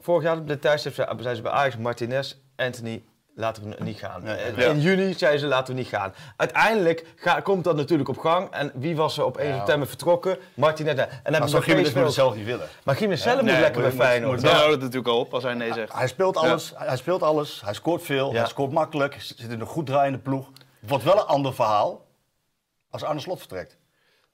[SPEAKER 3] vorig jaar op de zei- zeiden ze bij Ajax, Martinez, Anthony, laten we niet gaan. Eh,
[SPEAKER 2] ja.
[SPEAKER 3] In juni zeiden ze, laten we niet gaan. Uiteindelijk ga- komt dat natuurlijk op gang. En wie was er op 1
[SPEAKER 4] Ja.
[SPEAKER 3] september vertrokken? Martinez. En dan
[SPEAKER 4] Maar Jiménez
[SPEAKER 3] PSV
[SPEAKER 4] moet het zelf niet willen.
[SPEAKER 3] Maar Jiménez zelf moet
[SPEAKER 2] Nee,
[SPEAKER 3] lekker bij
[SPEAKER 4] moet-
[SPEAKER 3] Feyenoord.
[SPEAKER 4] moet-
[SPEAKER 2] Dan
[SPEAKER 3] Ja.
[SPEAKER 2] houdt het natuurlijk al op als hij nee zegt.
[SPEAKER 4] Hij speelt alles, hij speelt alles, hij scoort veel,
[SPEAKER 3] Ja.
[SPEAKER 4] hij scoort makkelijk, zit in een goed draaiende ploeg. Wordt wel een ander verhaal als Arne Slot vertrekt.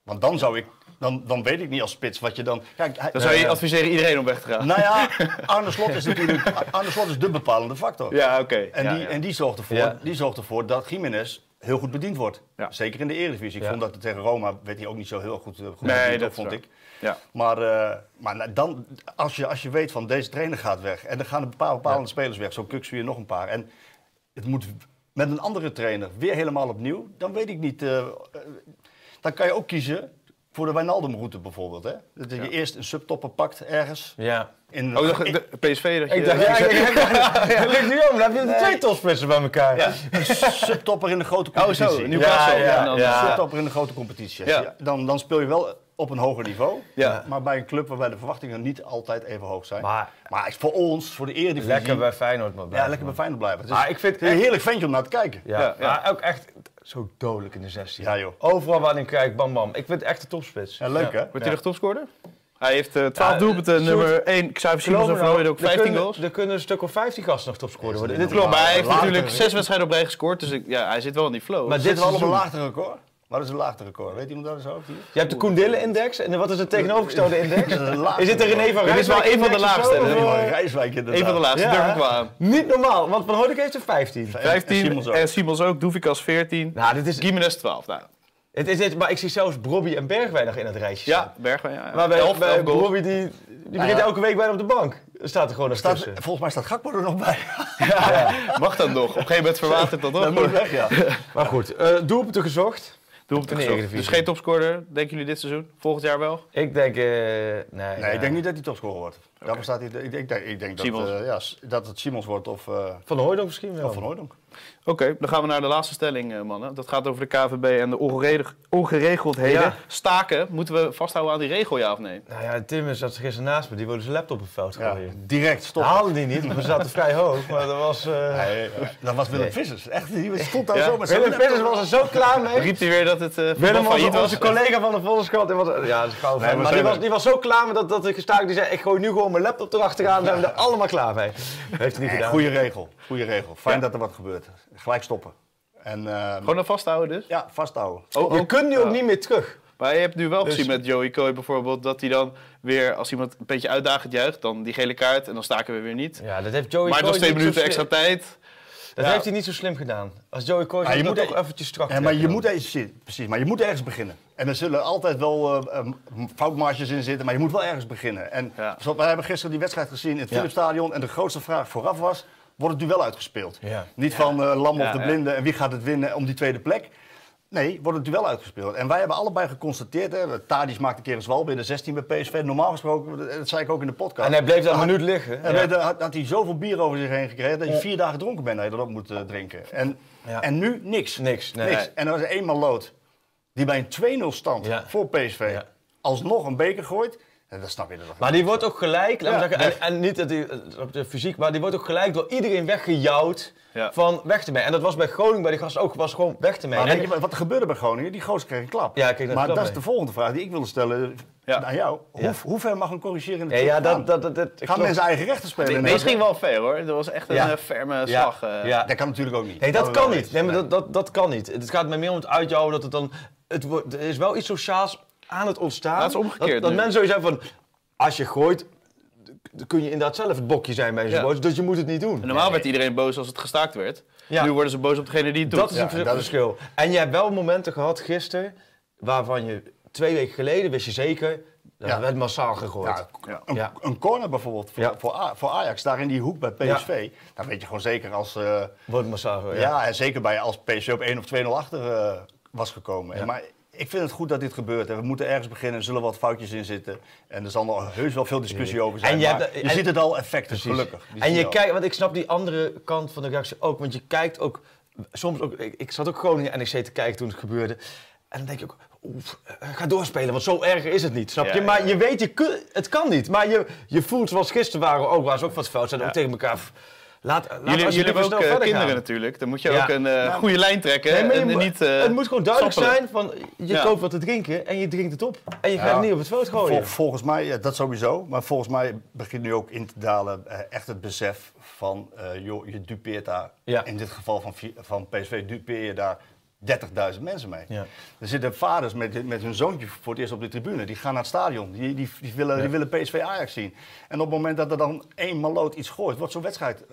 [SPEAKER 4] Want dan zou ik, dan, dan weet ik niet als spits wat je dan... Kijk, hij-
[SPEAKER 2] Dan zou je
[SPEAKER 4] eh,
[SPEAKER 2] adviseren iedereen om weg te gaan.
[SPEAKER 4] Nou ja, Arne Slot is natuurlijk Arne Slot is de bepalende factor.
[SPEAKER 2] Ja, oké.
[SPEAKER 4] En,
[SPEAKER 2] Ja,
[SPEAKER 4] die,
[SPEAKER 2] ja.
[SPEAKER 4] en die, zorgt ervoor,
[SPEAKER 3] Ja.
[SPEAKER 4] die zorgt ervoor dat Jiménez heel goed bediend wordt. Zeker in de Eredivisie. Ik vond dat tegen Roma werd hij ook niet zo heel goed, eh, goed
[SPEAKER 2] Nee,
[SPEAKER 4] bediend,
[SPEAKER 2] dat
[SPEAKER 4] vond ik.
[SPEAKER 2] Ja.
[SPEAKER 4] Maar, eh, maar nou, dan, als, je, als je weet van deze trainer gaat weg en er gaan een paar bepaalde spelers weg, zo Kuksu en nog een paar. En het moet met een andere trainer weer helemaal opnieuw, dan weet ik niet. Dan kan je ook kiezen voor de Wijnaldum-route bijvoorbeeld. Hè? Dat je
[SPEAKER 2] Ja.
[SPEAKER 4] eerst een subtopper pakt ergens.
[SPEAKER 3] Ja.
[SPEAKER 4] In,
[SPEAKER 2] Oh, de, de PSV dat je...
[SPEAKER 3] Ik dacht, ja, ik, dat lukt niet om. Dan heb je twee topsplitsen bij elkaar.
[SPEAKER 4] Ja, een subtopper in de grote
[SPEAKER 2] Oh,
[SPEAKER 4] competitie.
[SPEAKER 2] zo, Newcastle.
[SPEAKER 3] Ja, ja,
[SPEAKER 2] En dan-
[SPEAKER 3] ja.
[SPEAKER 4] Een subtopper in de grote competitie.
[SPEAKER 2] Ja.
[SPEAKER 4] Ja, Dan, dan speel je wel op een hoger niveau.
[SPEAKER 2] Ja.
[SPEAKER 4] Maar bij een club waarbij de verwachtingen niet altijd even hoog zijn.
[SPEAKER 3] Maar
[SPEAKER 4] Maar voor ons, voor de Eredivisie...
[SPEAKER 3] lekker bij Feyenoord maar
[SPEAKER 4] Ja,
[SPEAKER 3] blijven,
[SPEAKER 4] lekker bij. Feyenoord blijven. Het is,
[SPEAKER 3] Maar ik vind
[SPEAKER 4] het een heerlijk ventje om naar te kijken.
[SPEAKER 3] Ja,
[SPEAKER 2] Ja, ja.
[SPEAKER 3] maar ook echt zo dodelijk in de 16.
[SPEAKER 4] Ja, joh.
[SPEAKER 3] Overal waar hij kijkt, bam bam. Ik vind het echt een topspits.
[SPEAKER 4] Ja, leuk, hè?
[SPEAKER 2] Wordt hij nog topscorer? Hij heeft eh 12
[SPEAKER 3] Ja,
[SPEAKER 2] doelpunten, nummer 1. Xavier Simons en Rooyen
[SPEAKER 3] nou,
[SPEAKER 2] ook
[SPEAKER 3] er
[SPEAKER 2] 15
[SPEAKER 3] kunnen-
[SPEAKER 2] goals.
[SPEAKER 3] Er kunnen een stuk of 15 gasten nog topscorer worden.
[SPEAKER 4] Dit
[SPEAKER 2] Klopt, maar hij heeft
[SPEAKER 4] Later.
[SPEAKER 2] natuurlijk zes wedstrijden op rij gescoord, dus ik, ja, hij zit wel in die flow.
[SPEAKER 3] Maar
[SPEAKER 4] Dit is wel op een
[SPEAKER 3] seizoen-
[SPEAKER 4] laagste record. Wat is een laagste record? Weet iemand dat eens hoofd hier?
[SPEAKER 3] Je hebt de Koendillen-index. En wat is het tegenovergestelde index?
[SPEAKER 4] Dat is een laagste
[SPEAKER 3] het de René van
[SPEAKER 2] Dit is wel
[SPEAKER 3] Rijswijk
[SPEAKER 2] een van de laagste,
[SPEAKER 4] Rijswijk inderdaad.
[SPEAKER 2] Een van de laatste,
[SPEAKER 3] Ja.
[SPEAKER 2] durf ik wel aan.
[SPEAKER 3] Niet normaal, want Van Hoordijk heeft er 15.
[SPEAKER 2] 15
[SPEAKER 4] Simons ook.
[SPEAKER 2] en Simons ook, Doevikas 14,
[SPEAKER 3] Nou, dit is,
[SPEAKER 2] Gimenez 12. Nou,
[SPEAKER 3] het is, dit- maar ik zie zelfs Brobby en Bergwijn nog in het rijtje staan.
[SPEAKER 2] ja, Bergwijn, ja.
[SPEAKER 3] Maar bij,
[SPEAKER 2] 11,
[SPEAKER 3] bij
[SPEAKER 2] 11 goals.
[SPEAKER 3] Brobby, die, die begint
[SPEAKER 4] ja.
[SPEAKER 3] elke week bijna op de bank. Er staat er gewoon
[SPEAKER 4] Staat,
[SPEAKER 3] tussen.
[SPEAKER 4] volgens mij staat Gakpo er nog bij.
[SPEAKER 2] Mag dat nog? Op een gegeven moment verwatert dat
[SPEAKER 4] Dat
[SPEAKER 2] toch?
[SPEAKER 4] moet weg, ja.
[SPEAKER 3] Maar goed, eh doelpunten gezocht.
[SPEAKER 2] Doelpunten
[SPEAKER 3] In de. Eredivisie.
[SPEAKER 2] Dus geen topscorer, denken jullie dit seizoen? Volgend jaar wel?
[SPEAKER 3] Ik denk, eh nee.
[SPEAKER 4] Nee,
[SPEAKER 3] ja.
[SPEAKER 4] ik denk niet dat hij topscorer wordt. Daarvoor staat hij, ik, ik denk, ik denk dat, eh, ja, dat het Simons wordt of, eh
[SPEAKER 3] Van Hooydonk misschien wel.
[SPEAKER 4] of Van Hooydonk.
[SPEAKER 2] Oké, dan gaan we naar de laatste stelling, eh, mannen. Dat gaat over de KVB en de ongereg- ongeregeldheden.
[SPEAKER 3] Ja.
[SPEAKER 2] Staken, moeten we vasthouden aan die regel, ja of nee?
[SPEAKER 3] Nou ja, Tim zat gisteren naast me. Die wilde zijn laptop op
[SPEAKER 4] Ja,
[SPEAKER 3] gooien.
[SPEAKER 4] direct stop.
[SPEAKER 3] Haalde die niet, want we zaten vrij hoog. Maar dat was... eh
[SPEAKER 4] Nee, dat was Willem
[SPEAKER 3] Nee.
[SPEAKER 4] Vissers. Echt, die stond daar
[SPEAKER 2] Ja.
[SPEAKER 4] zo met zijn
[SPEAKER 3] Willem Vissers was er zo klaar mee.
[SPEAKER 2] Riep hij weer dat het eh voetbal
[SPEAKER 3] Willem was
[SPEAKER 2] failliet was?
[SPEAKER 3] onze collega van de Volkskrant. Die was, ja, dat is gauw
[SPEAKER 4] Nee,
[SPEAKER 3] van.
[SPEAKER 4] we
[SPEAKER 3] maar die was, die was zo klaar met dat, dat ik gestaakt. Die zei, ik gooi nu gewoon mijn laptop erachteraan. Zijn we er allemaal klaar mee. Heeft hij niet
[SPEAKER 4] Nee,
[SPEAKER 3] gedaan.
[SPEAKER 4] goede regel. Goede regel. Fijn
[SPEAKER 2] Ja.
[SPEAKER 4] dat er wat gebeurt. Gelijk stoppen. En eh,
[SPEAKER 2] Gewoon er vasthouden dus?
[SPEAKER 4] ja, vasthouden.
[SPEAKER 2] Oh,
[SPEAKER 3] Je
[SPEAKER 2] ook-
[SPEAKER 3] kunt nu ook
[SPEAKER 2] ja.
[SPEAKER 3] niet meer terug.
[SPEAKER 2] Maar je hebt nu wel
[SPEAKER 3] Dus-
[SPEAKER 2] gezien met Joey Coy bijvoorbeeld, dat hij dan weer, als iemand een beetje uitdagend juicht, dan die gele kaart en dan staken we weer niet.
[SPEAKER 3] Ja, dat heeft Joey
[SPEAKER 2] maar
[SPEAKER 3] Coy
[SPEAKER 2] twee
[SPEAKER 3] niet zo
[SPEAKER 2] minuten extra tijd.
[SPEAKER 3] Dat
[SPEAKER 2] Ja.
[SPEAKER 3] heeft hij niet zo slim gedaan. Als Joey Coy
[SPEAKER 4] Ja, je moet e-
[SPEAKER 3] eventjes strak
[SPEAKER 4] Ja, maar je moet, ergens, precies, maar je moet ergens beginnen. En er zullen altijd wel eh, eh, foutmarges in zitten, maar je moet wel ergens beginnen. En
[SPEAKER 2] Ja.
[SPEAKER 4] zoals- wij hebben gisteren die wedstrijd gezien in het
[SPEAKER 3] Ja.
[SPEAKER 4] Philipsstadion. En de grootste vraag vooraf was, wordt het duel uitgespeeld?
[SPEAKER 3] Ja.
[SPEAKER 4] Niet van eh, Lam
[SPEAKER 2] Ja,
[SPEAKER 4] of de
[SPEAKER 2] ja.
[SPEAKER 4] Blinde en wie gaat het winnen om die tweede plek. Nee, wordt het duel uitgespeeld. En wij hebben allebei geconstateerd, hè, Tadic maakte een keer een zwal binnen 16 bij PSV. Normaal gesproken, dat zei ik ook in de podcast.
[SPEAKER 3] En hij bleef daar een minuut liggen.
[SPEAKER 4] En
[SPEAKER 3] Ja.
[SPEAKER 4] weet je, had, had hij zoveel bier over zich heen gekregen dat je vier dagen dronken bent dat je dat op moet eh, drinken. En,
[SPEAKER 3] Ja.
[SPEAKER 4] en nu niks.
[SPEAKER 3] Niks, nee.
[SPEAKER 4] niks. En er was eenmaal lood die bij een 2-0 stand
[SPEAKER 3] Ja.
[SPEAKER 4] voor PSV
[SPEAKER 3] Ja.
[SPEAKER 4] alsnog een beker gooit. En dat snap je toch
[SPEAKER 3] Maar die wordt ook gelijk,
[SPEAKER 4] Ja,
[SPEAKER 3] zeggen, en, en niet dat die, eh, op de fysiek, maar die wordt ook gelijk door iedereen weggejouwd
[SPEAKER 2] Ja.
[SPEAKER 3] van weg te mee. En dat was bij Groningen, bij die gasten ook, was gewoon weg te mee.
[SPEAKER 4] Maar
[SPEAKER 3] En-
[SPEAKER 4] weet je wat- er gebeurde bij Groningen? Die gozer kreeg een klap.
[SPEAKER 3] Ja, kreeg
[SPEAKER 4] maar
[SPEAKER 3] klap
[SPEAKER 4] dat is de volgende vraag die ik wilde stellen
[SPEAKER 2] Ja.
[SPEAKER 4] aan jou. Hoe,
[SPEAKER 3] Ja.
[SPEAKER 4] hoe ver mag een corrigerende
[SPEAKER 3] ja, dat, dat, dat, dat
[SPEAKER 4] Gaan
[SPEAKER 3] klopt.
[SPEAKER 4] mensen eigen rechten spelen?
[SPEAKER 2] Nee, misschien wel ver hoor. Dat was echt een
[SPEAKER 3] Ja.
[SPEAKER 2] eh, ferme
[SPEAKER 3] Ja,
[SPEAKER 2] slag. eh.
[SPEAKER 3] ja.
[SPEAKER 4] Dat kan natuurlijk ook niet.
[SPEAKER 3] Nee, dat kan niet.
[SPEAKER 4] weten.
[SPEAKER 3] Nee, maar dat, dat, dat kan niet. Het gaat mij meer om het uitjouwen dat het dan... Het wordt, er is wel iets sociaals aan het ontstaan.
[SPEAKER 2] Dat is omgekeerd
[SPEAKER 3] Dat, mensen sowieso van, als je gooit, dan kun je inderdaad zelf het bokje zijn bij zo'n
[SPEAKER 2] Ja.
[SPEAKER 3] supporters, dus je moet het niet doen.
[SPEAKER 2] En normaal werd iedereen boos als het gestaakt werd.
[SPEAKER 3] Ja.
[SPEAKER 2] Nu worden ze boos op degene die het doet.
[SPEAKER 3] Dat is
[SPEAKER 4] Ja,
[SPEAKER 3] een vers-
[SPEAKER 4] dat is-
[SPEAKER 3] verschil. En je hebt wel momenten gehad gisteren, waarvan je twee weken geleden wist je zeker, dat
[SPEAKER 4] Ja.
[SPEAKER 3] werd massaal gegooid.
[SPEAKER 4] Ja. Een,
[SPEAKER 3] Ja.
[SPEAKER 4] een corner bijvoorbeeld voor,
[SPEAKER 3] Ja.
[SPEAKER 4] voor, Ajax, daar in die hoek bij PSV. Dan weet je gewoon zeker als... eh,
[SPEAKER 3] Wordt massaal gegooid.
[SPEAKER 4] ja. en zeker bij als PSV op 1 of 2-0 achter eh, was gekomen.
[SPEAKER 3] Ja.
[SPEAKER 4] Maar ik vind het goed dat dit gebeurt. En we moeten ergens beginnen, er zullen wat foutjes in zitten. En er zal nog heus wel veel discussie over zijn.
[SPEAKER 3] En je hebt-
[SPEAKER 4] je
[SPEAKER 3] en-
[SPEAKER 4] ziet het al effecten, gelukkig.
[SPEAKER 3] En je
[SPEAKER 4] al.
[SPEAKER 3] kijkt, want ik snap die andere kant van de reactie ook, want je kijkt ook soms ook. Ik, ik zat ook Groningen NEC te kijken toen het gebeurde. En dan denk je ook, oef, eh, ga doorspelen, want zo erg is het niet, snap
[SPEAKER 2] Ja,
[SPEAKER 3] je? Maar je weet, je kun, het kan niet. Maar je, je voelt zoals gisteren waren ook, waar ze ook het veld zeiden, ook tegen elkaar. Laat, laat
[SPEAKER 2] Jullie, jullie hebben ook eh, kinderen
[SPEAKER 3] gaan.
[SPEAKER 2] natuurlijk. Dan moet je
[SPEAKER 3] Ja.
[SPEAKER 2] ook een eh,
[SPEAKER 4] Nou,
[SPEAKER 2] goede lijn trekken.
[SPEAKER 3] Nee,
[SPEAKER 2] en niet, eh,
[SPEAKER 3] het moet gewoon duidelijk
[SPEAKER 2] sappelen.
[SPEAKER 3] zijn van je
[SPEAKER 2] Ja.
[SPEAKER 3] koopt wat te drinken en je drinkt het op. En je gaat
[SPEAKER 4] Ja.
[SPEAKER 3] het niet op het veld gooien.
[SPEAKER 4] Vol- volgens mij, ja, dat sowieso. Maar volgens mij begint nu ook in te dalen eh, echt het besef van, eh, joh, je dupeert daar,
[SPEAKER 3] Ja.
[SPEAKER 4] in dit geval van, van PSV, dupeer je daar 30.000 mensen mee.
[SPEAKER 3] Ja.
[SPEAKER 4] Er zitten vaders met, met hun zoontje voor het eerst op de tribune. Die gaan naar het stadion. Die, die, die, willen, die willen PSV Ajax zien. En op het moment dat er dan één maloot iets gooit, wordt zo'n wedstrijd...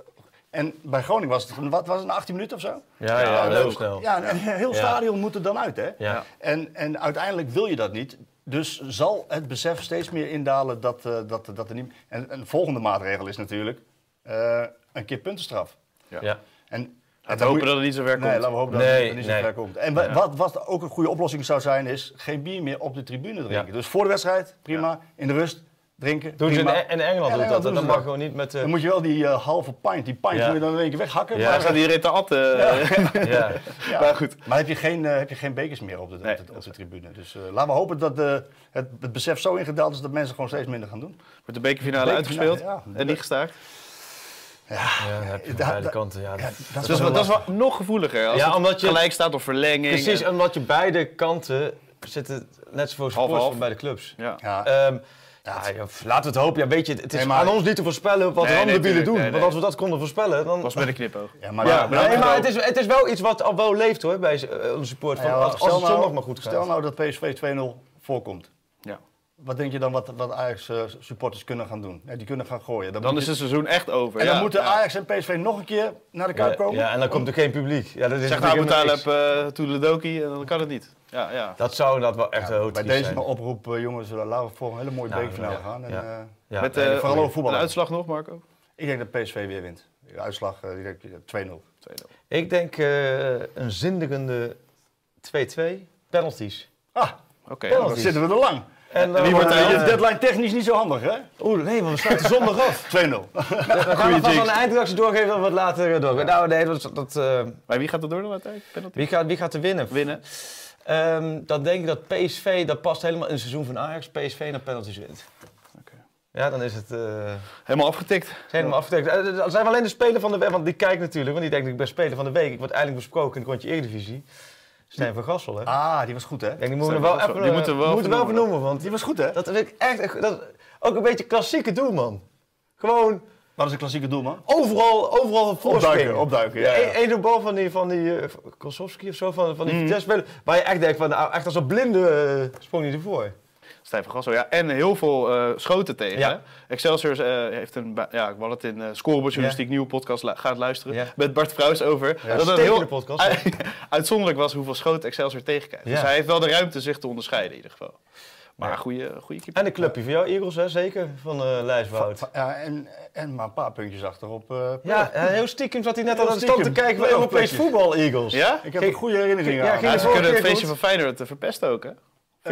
[SPEAKER 4] En bij Groningen was het, wat was het, 18 minuten of zo?
[SPEAKER 3] Ja, ja, heel snel.
[SPEAKER 4] Ja, en een heel
[SPEAKER 3] Ja.
[SPEAKER 4] stadion moet er dan uit, hè?
[SPEAKER 3] Ja.
[SPEAKER 4] En, en uiteindelijk wil je dat niet. Dus zal het besef steeds meer indalen dat, eh, dat, dat er niet... En een volgende maatregel is natuurlijk eh, een keer puntenstraf.
[SPEAKER 3] Ja.
[SPEAKER 4] En,
[SPEAKER 2] Laten we hopen dat het niet zo ver
[SPEAKER 4] Nee,
[SPEAKER 2] komt.
[SPEAKER 4] laten we hopen dat
[SPEAKER 3] Nee,
[SPEAKER 4] het niet zo
[SPEAKER 3] nee.
[SPEAKER 4] ver komt. En wa- wat, wat ook een goede oplossing zou zijn, is geen bier meer op de tribune drinken.
[SPEAKER 3] Ja.
[SPEAKER 4] Dus voor de wedstrijd, prima. In de rust, drinken,
[SPEAKER 3] Doen ze in,
[SPEAKER 4] prima.
[SPEAKER 3] in Engeland
[SPEAKER 4] Ja,
[SPEAKER 3] doet dat.
[SPEAKER 4] ze
[SPEAKER 3] mag
[SPEAKER 4] dat.
[SPEAKER 3] gewoon niet met... eh,
[SPEAKER 4] Dan moet je wel die eh, halve pint, die pint
[SPEAKER 3] Ja.
[SPEAKER 4] moet je dan in één keer weghakken.
[SPEAKER 3] Ja.
[SPEAKER 2] Dan gaat iedereen te atten. eh.
[SPEAKER 3] ja.
[SPEAKER 4] Ja.
[SPEAKER 2] Maar goed.
[SPEAKER 4] Maar heb je geen, eh, heb je geen bekers meer op de,
[SPEAKER 2] Nee,
[SPEAKER 4] op de, op de tribune. Dus eh, laten we hopen dat eh, het, het besef zo ingedaald is dat mensen gewoon steeds minder gaan doen.
[SPEAKER 2] Wordt de bekerfinale
[SPEAKER 4] Bekerfinale,
[SPEAKER 2] uitgespeeld
[SPEAKER 4] ja.
[SPEAKER 2] en niet gestaakt.
[SPEAKER 4] Ja,
[SPEAKER 3] Ja, beide kanten. Ja,
[SPEAKER 4] ja,
[SPEAKER 3] dat-
[SPEAKER 4] dat is
[SPEAKER 2] Dus
[SPEAKER 4] wel
[SPEAKER 2] dat is nog gevoeliger. Als
[SPEAKER 3] Ja,
[SPEAKER 2] het
[SPEAKER 3] omdat je-
[SPEAKER 2] gelijk staat of verlenging.
[SPEAKER 3] Precies,
[SPEAKER 2] en-
[SPEAKER 3] omdat je beide kanten zitten net zoveel supporters van beide clubs.
[SPEAKER 2] Ja.
[SPEAKER 4] Ja,
[SPEAKER 3] Ehm, ja, laten we het hopen. Ja, weet je, het is
[SPEAKER 4] Nee, maar-
[SPEAKER 3] aan ons niet te voorspellen wat
[SPEAKER 2] Nee, tuurlijk.
[SPEAKER 3] doen.
[SPEAKER 2] Nee, nee.
[SPEAKER 3] Want als we dat konden voorspellen, dan...
[SPEAKER 2] Was met een knipoog.
[SPEAKER 4] ja, maar,
[SPEAKER 3] ja,
[SPEAKER 4] maar-
[SPEAKER 3] nee, maar het is, het is wel iets wat al wel leeft hoor, bij eh, onze support. Van,
[SPEAKER 4] Ja,
[SPEAKER 3] als, het zondag
[SPEAKER 4] nou-
[SPEAKER 3] maar goed gaat.
[SPEAKER 4] Stel nou dat PSV 2-0 voorkomt.
[SPEAKER 2] Ja.
[SPEAKER 4] Wat denk je dan wat, wat Ajax eh, supporters kunnen gaan doen? Ja, die kunnen gaan gooien.
[SPEAKER 2] Dan is
[SPEAKER 4] je-
[SPEAKER 2] het seizoen echt over.
[SPEAKER 4] En dan moeten
[SPEAKER 2] Ja.
[SPEAKER 4] Ajax en PSV nog een keer naar de Kuip
[SPEAKER 3] ja,
[SPEAKER 4] komen?
[SPEAKER 3] ja, en dan komt er geen publiek. Ja, dat is
[SPEAKER 2] Zeg nou
[SPEAKER 3] natuurlijk
[SPEAKER 2] Abu Taleb,
[SPEAKER 3] niks.
[SPEAKER 2] uh, Toedeledoki, en dan kan het niet. Ja, ja.
[SPEAKER 3] Dat zou inderdaad wel echt
[SPEAKER 4] Ja,
[SPEAKER 3] heel
[SPEAKER 4] bij
[SPEAKER 3] triest
[SPEAKER 4] deze
[SPEAKER 3] zijn.
[SPEAKER 4] oproep, eh, jongens, laten we voor een hele mooie
[SPEAKER 3] Nou,
[SPEAKER 4] bekerfinale
[SPEAKER 3] ja,
[SPEAKER 4] gaan. En,
[SPEAKER 3] ja.
[SPEAKER 4] eh,
[SPEAKER 3] Ja,
[SPEAKER 2] Met eh,
[SPEAKER 4] vooral over voetbal.
[SPEAKER 2] de uitslag nog, Marco?
[SPEAKER 4] ik denk dat PSV weer wint. De uitslag eh, direct eh, 2-0.
[SPEAKER 2] 2-0.
[SPEAKER 3] Ik denk eh, een zinderende 2-2 penalties.
[SPEAKER 4] Ah,
[SPEAKER 2] Oké.
[SPEAKER 3] Penalty.
[SPEAKER 4] dan zitten we er lang.
[SPEAKER 3] En dan
[SPEAKER 2] Wie wordt er-
[SPEAKER 4] Eh, deadline technisch niet zo handig, hè? 2-0.
[SPEAKER 3] Oeh, nee, want we sluiten zondag af. We gaan
[SPEAKER 2] Goeie
[SPEAKER 3] vast aan de eindredactie doorgeven dat we het later eh, door. Nou, nee, dat, dat, eh,
[SPEAKER 2] Maar wie gaat er door dan uiteindelijk? Penalty?
[SPEAKER 3] wie, gaat, wie gaat er winnen?
[SPEAKER 2] Winnen.
[SPEAKER 3] Ehm, dan denk ik dat PSV, dat past helemaal in het seizoen van Ajax, PSV naar penalties wint.
[SPEAKER 2] Oké.
[SPEAKER 3] Ja, dan is het eh,
[SPEAKER 2] Helemaal afgetikt.
[SPEAKER 3] helemaal. Eh, Dan zijn we alleen de speler van de week, want die kijkt natuurlijk, want die denkt ik ben speler van de week. Ik word eindelijk besproken in het rondje Eredivisie. Stijn van Gassel, hè?
[SPEAKER 4] Ah, die was goed, hè?
[SPEAKER 3] Denk, die moeten we wel even.
[SPEAKER 2] Die
[SPEAKER 3] eh,
[SPEAKER 2] moeten we wel
[SPEAKER 3] moeten we wel
[SPEAKER 2] vernoemen.
[SPEAKER 3] vernoemen, want
[SPEAKER 4] Die was goed, hè?
[SPEAKER 3] dat vind ik echt, dat, ook een beetje klassieke doelman. Gewoon
[SPEAKER 4] Wat is een klassieke doelman?
[SPEAKER 3] overal, overal voorspringen.
[SPEAKER 4] Opduiken, opduiken, ja. ja.
[SPEAKER 3] Eén zo'n bal van die, van die uh, Kosowski of zo, van, van die. Vitesse-speler, waar je echt denkt van, nou, echt als een blinde eh, sprong hij ervoor.
[SPEAKER 2] Stijn van Gassel, ja. En heel veel eh, schoten tegen.
[SPEAKER 3] Ja.
[SPEAKER 2] Excelsior eh, heeft een, ja, ik had het in uh, Scorebordjournalistiek nieuwe podcast la- gaat luisteren.
[SPEAKER 3] Ja.
[SPEAKER 2] Met Bart Vrouws over.
[SPEAKER 3] Ja,
[SPEAKER 2] dat het
[SPEAKER 3] stekende
[SPEAKER 2] heel
[SPEAKER 3] podcast,
[SPEAKER 2] uitzonderlijk was hoeveel schoten Excelsior tegenkrijgt. Dus
[SPEAKER 3] Ja.
[SPEAKER 2] hij heeft wel de ruimte zich te onderscheiden in ieder geval. Maar
[SPEAKER 3] Ja.
[SPEAKER 2] goede, goede keeper.
[SPEAKER 3] En een clubje voor jou, Eagles, hè? zeker, van eh Lijswoud.
[SPEAKER 4] Ja, en, en maar een paar puntjes achterop. eh
[SPEAKER 3] Ja, eh, heel stiekem zat hij net
[SPEAKER 4] Heel
[SPEAKER 3] aan de stand te kijken bij Europees voetbal, Eagles.
[SPEAKER 2] Ja?
[SPEAKER 4] Ik heb een goede herinnering
[SPEAKER 3] ja,
[SPEAKER 4] aan.
[SPEAKER 2] Ja, ze kunnen het feestje
[SPEAKER 3] goed.
[SPEAKER 2] van Feyenoord eh, verpesten ook, hè?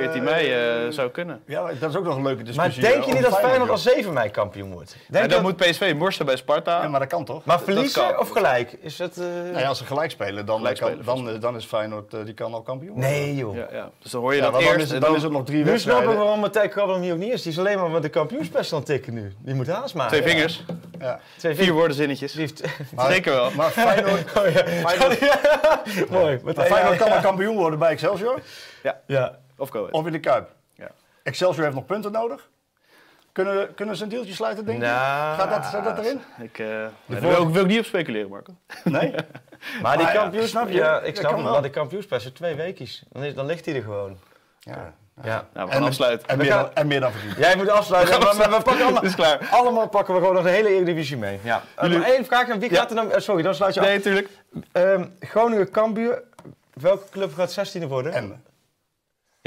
[SPEAKER 2] 14 mei eh, zou kunnen.
[SPEAKER 4] Ja, maar dat is ook nog een leuke
[SPEAKER 3] Maar
[SPEAKER 4] discussie.
[SPEAKER 3] denk
[SPEAKER 4] eh,
[SPEAKER 3] je niet dat Feyenoord als 7 mei kampioen wordt? Denk
[SPEAKER 2] Maar dan
[SPEAKER 3] dat-
[SPEAKER 2] moet PSV morsen bij Sparta.
[SPEAKER 4] Ja, maar dat kan toch?
[SPEAKER 3] Maar verliezen of gelijk? Is dat... eh,
[SPEAKER 4] Nou ja, als ze gelijk spelen, dan,
[SPEAKER 2] Gelijk
[SPEAKER 4] kan-
[SPEAKER 2] spelen,
[SPEAKER 4] dan, eh, dan is Feyenoord eh, die kan al kampioen worden.
[SPEAKER 3] Nee, joh.
[SPEAKER 2] Ja, ja. Dus dan hoor je
[SPEAKER 4] Ja,
[SPEAKER 2] dat
[SPEAKER 4] want
[SPEAKER 2] eerst.
[SPEAKER 4] dan, is het, dan is het nog drie
[SPEAKER 3] Nu snap ik
[SPEAKER 4] wedstrijden.
[SPEAKER 3] waarom Matthijs Krabbel hem hier ook niet is. Die is alleen maar met de kampioenspest aan het tikken nu. Die moet haast maken.
[SPEAKER 2] Twee vingers,
[SPEAKER 4] Ja.
[SPEAKER 3] Twee
[SPEAKER 2] vier woorden zinnetjes.
[SPEAKER 3] Die heeft...
[SPEAKER 4] Maar-
[SPEAKER 2] Zeker wel.
[SPEAKER 4] Maar Feyenoord,
[SPEAKER 3] Oh, Mooi.
[SPEAKER 4] maar Feyenoord kan al kampioen worden bij Excelsior
[SPEAKER 3] Ja.
[SPEAKER 2] Of Go Ahead.
[SPEAKER 4] of in de Kuip.
[SPEAKER 2] Ja.
[SPEAKER 4] Excelsior heeft nog punten nodig. Kunnen, kunnen ze een deeltje sluiten, denk je?
[SPEAKER 3] Nou,
[SPEAKER 4] Gaat dat, staat dat erin?
[SPEAKER 2] Ik, eh, daar wil, ik- wil ik niet op speculeren, Marco.
[SPEAKER 4] Nee?
[SPEAKER 3] Maar die
[SPEAKER 4] Maar ja,
[SPEAKER 3] kampioens...
[SPEAKER 4] snap je?
[SPEAKER 3] Ja, ik
[SPEAKER 4] Dat
[SPEAKER 3] snap. Maar de kampioenspest is twee weekjes. Dan, is, dan ligt hij er gewoon.
[SPEAKER 4] Ja.
[SPEAKER 3] Ja.
[SPEAKER 2] Nou, we gaan afsluiten.
[SPEAKER 4] En
[SPEAKER 3] We
[SPEAKER 4] meer,
[SPEAKER 3] gaan-
[SPEAKER 4] dan, en meer dan verdiend.
[SPEAKER 3] Jij moet afsluiten. We pakken allemaal,
[SPEAKER 2] is klaar.
[SPEAKER 3] allemaal pakken we gewoon nog de hele Eredivisie mee. Ja. Uh, maar één vraag. Wie gaat er dan... eh, Sorry, dan sluit je af.
[SPEAKER 2] Nee, natuurlijk.
[SPEAKER 3] Ehm, Groningen Cambuur. Welke club gaat 16e worden?
[SPEAKER 4] En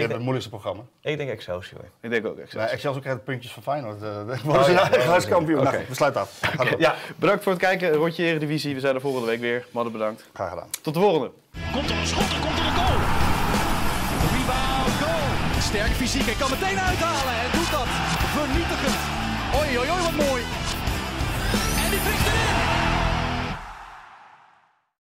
[SPEAKER 4] hebt het moeilijkste programma.
[SPEAKER 3] Ik denk Excelsior.
[SPEAKER 2] Ik denk ook Excelsior.
[SPEAKER 4] Excelsior krijgt puntjes van Feyenoord. eh, worden ze
[SPEAKER 3] ja,
[SPEAKER 4] nou we sluiten af.
[SPEAKER 3] Ja.
[SPEAKER 2] Bedankt voor het kijken. Rondje Eredivisie. We zijn er volgende week weer. Madden bedankt.
[SPEAKER 4] Graag gedaan.
[SPEAKER 2] Tot de volgende.
[SPEAKER 1] Komt er een schot, er komt er een goal. Rebound, goal. Sterk fysiek, hij kan meteen uithalen en doet dat vernietigend. Oei, oei, oei, wat mooi.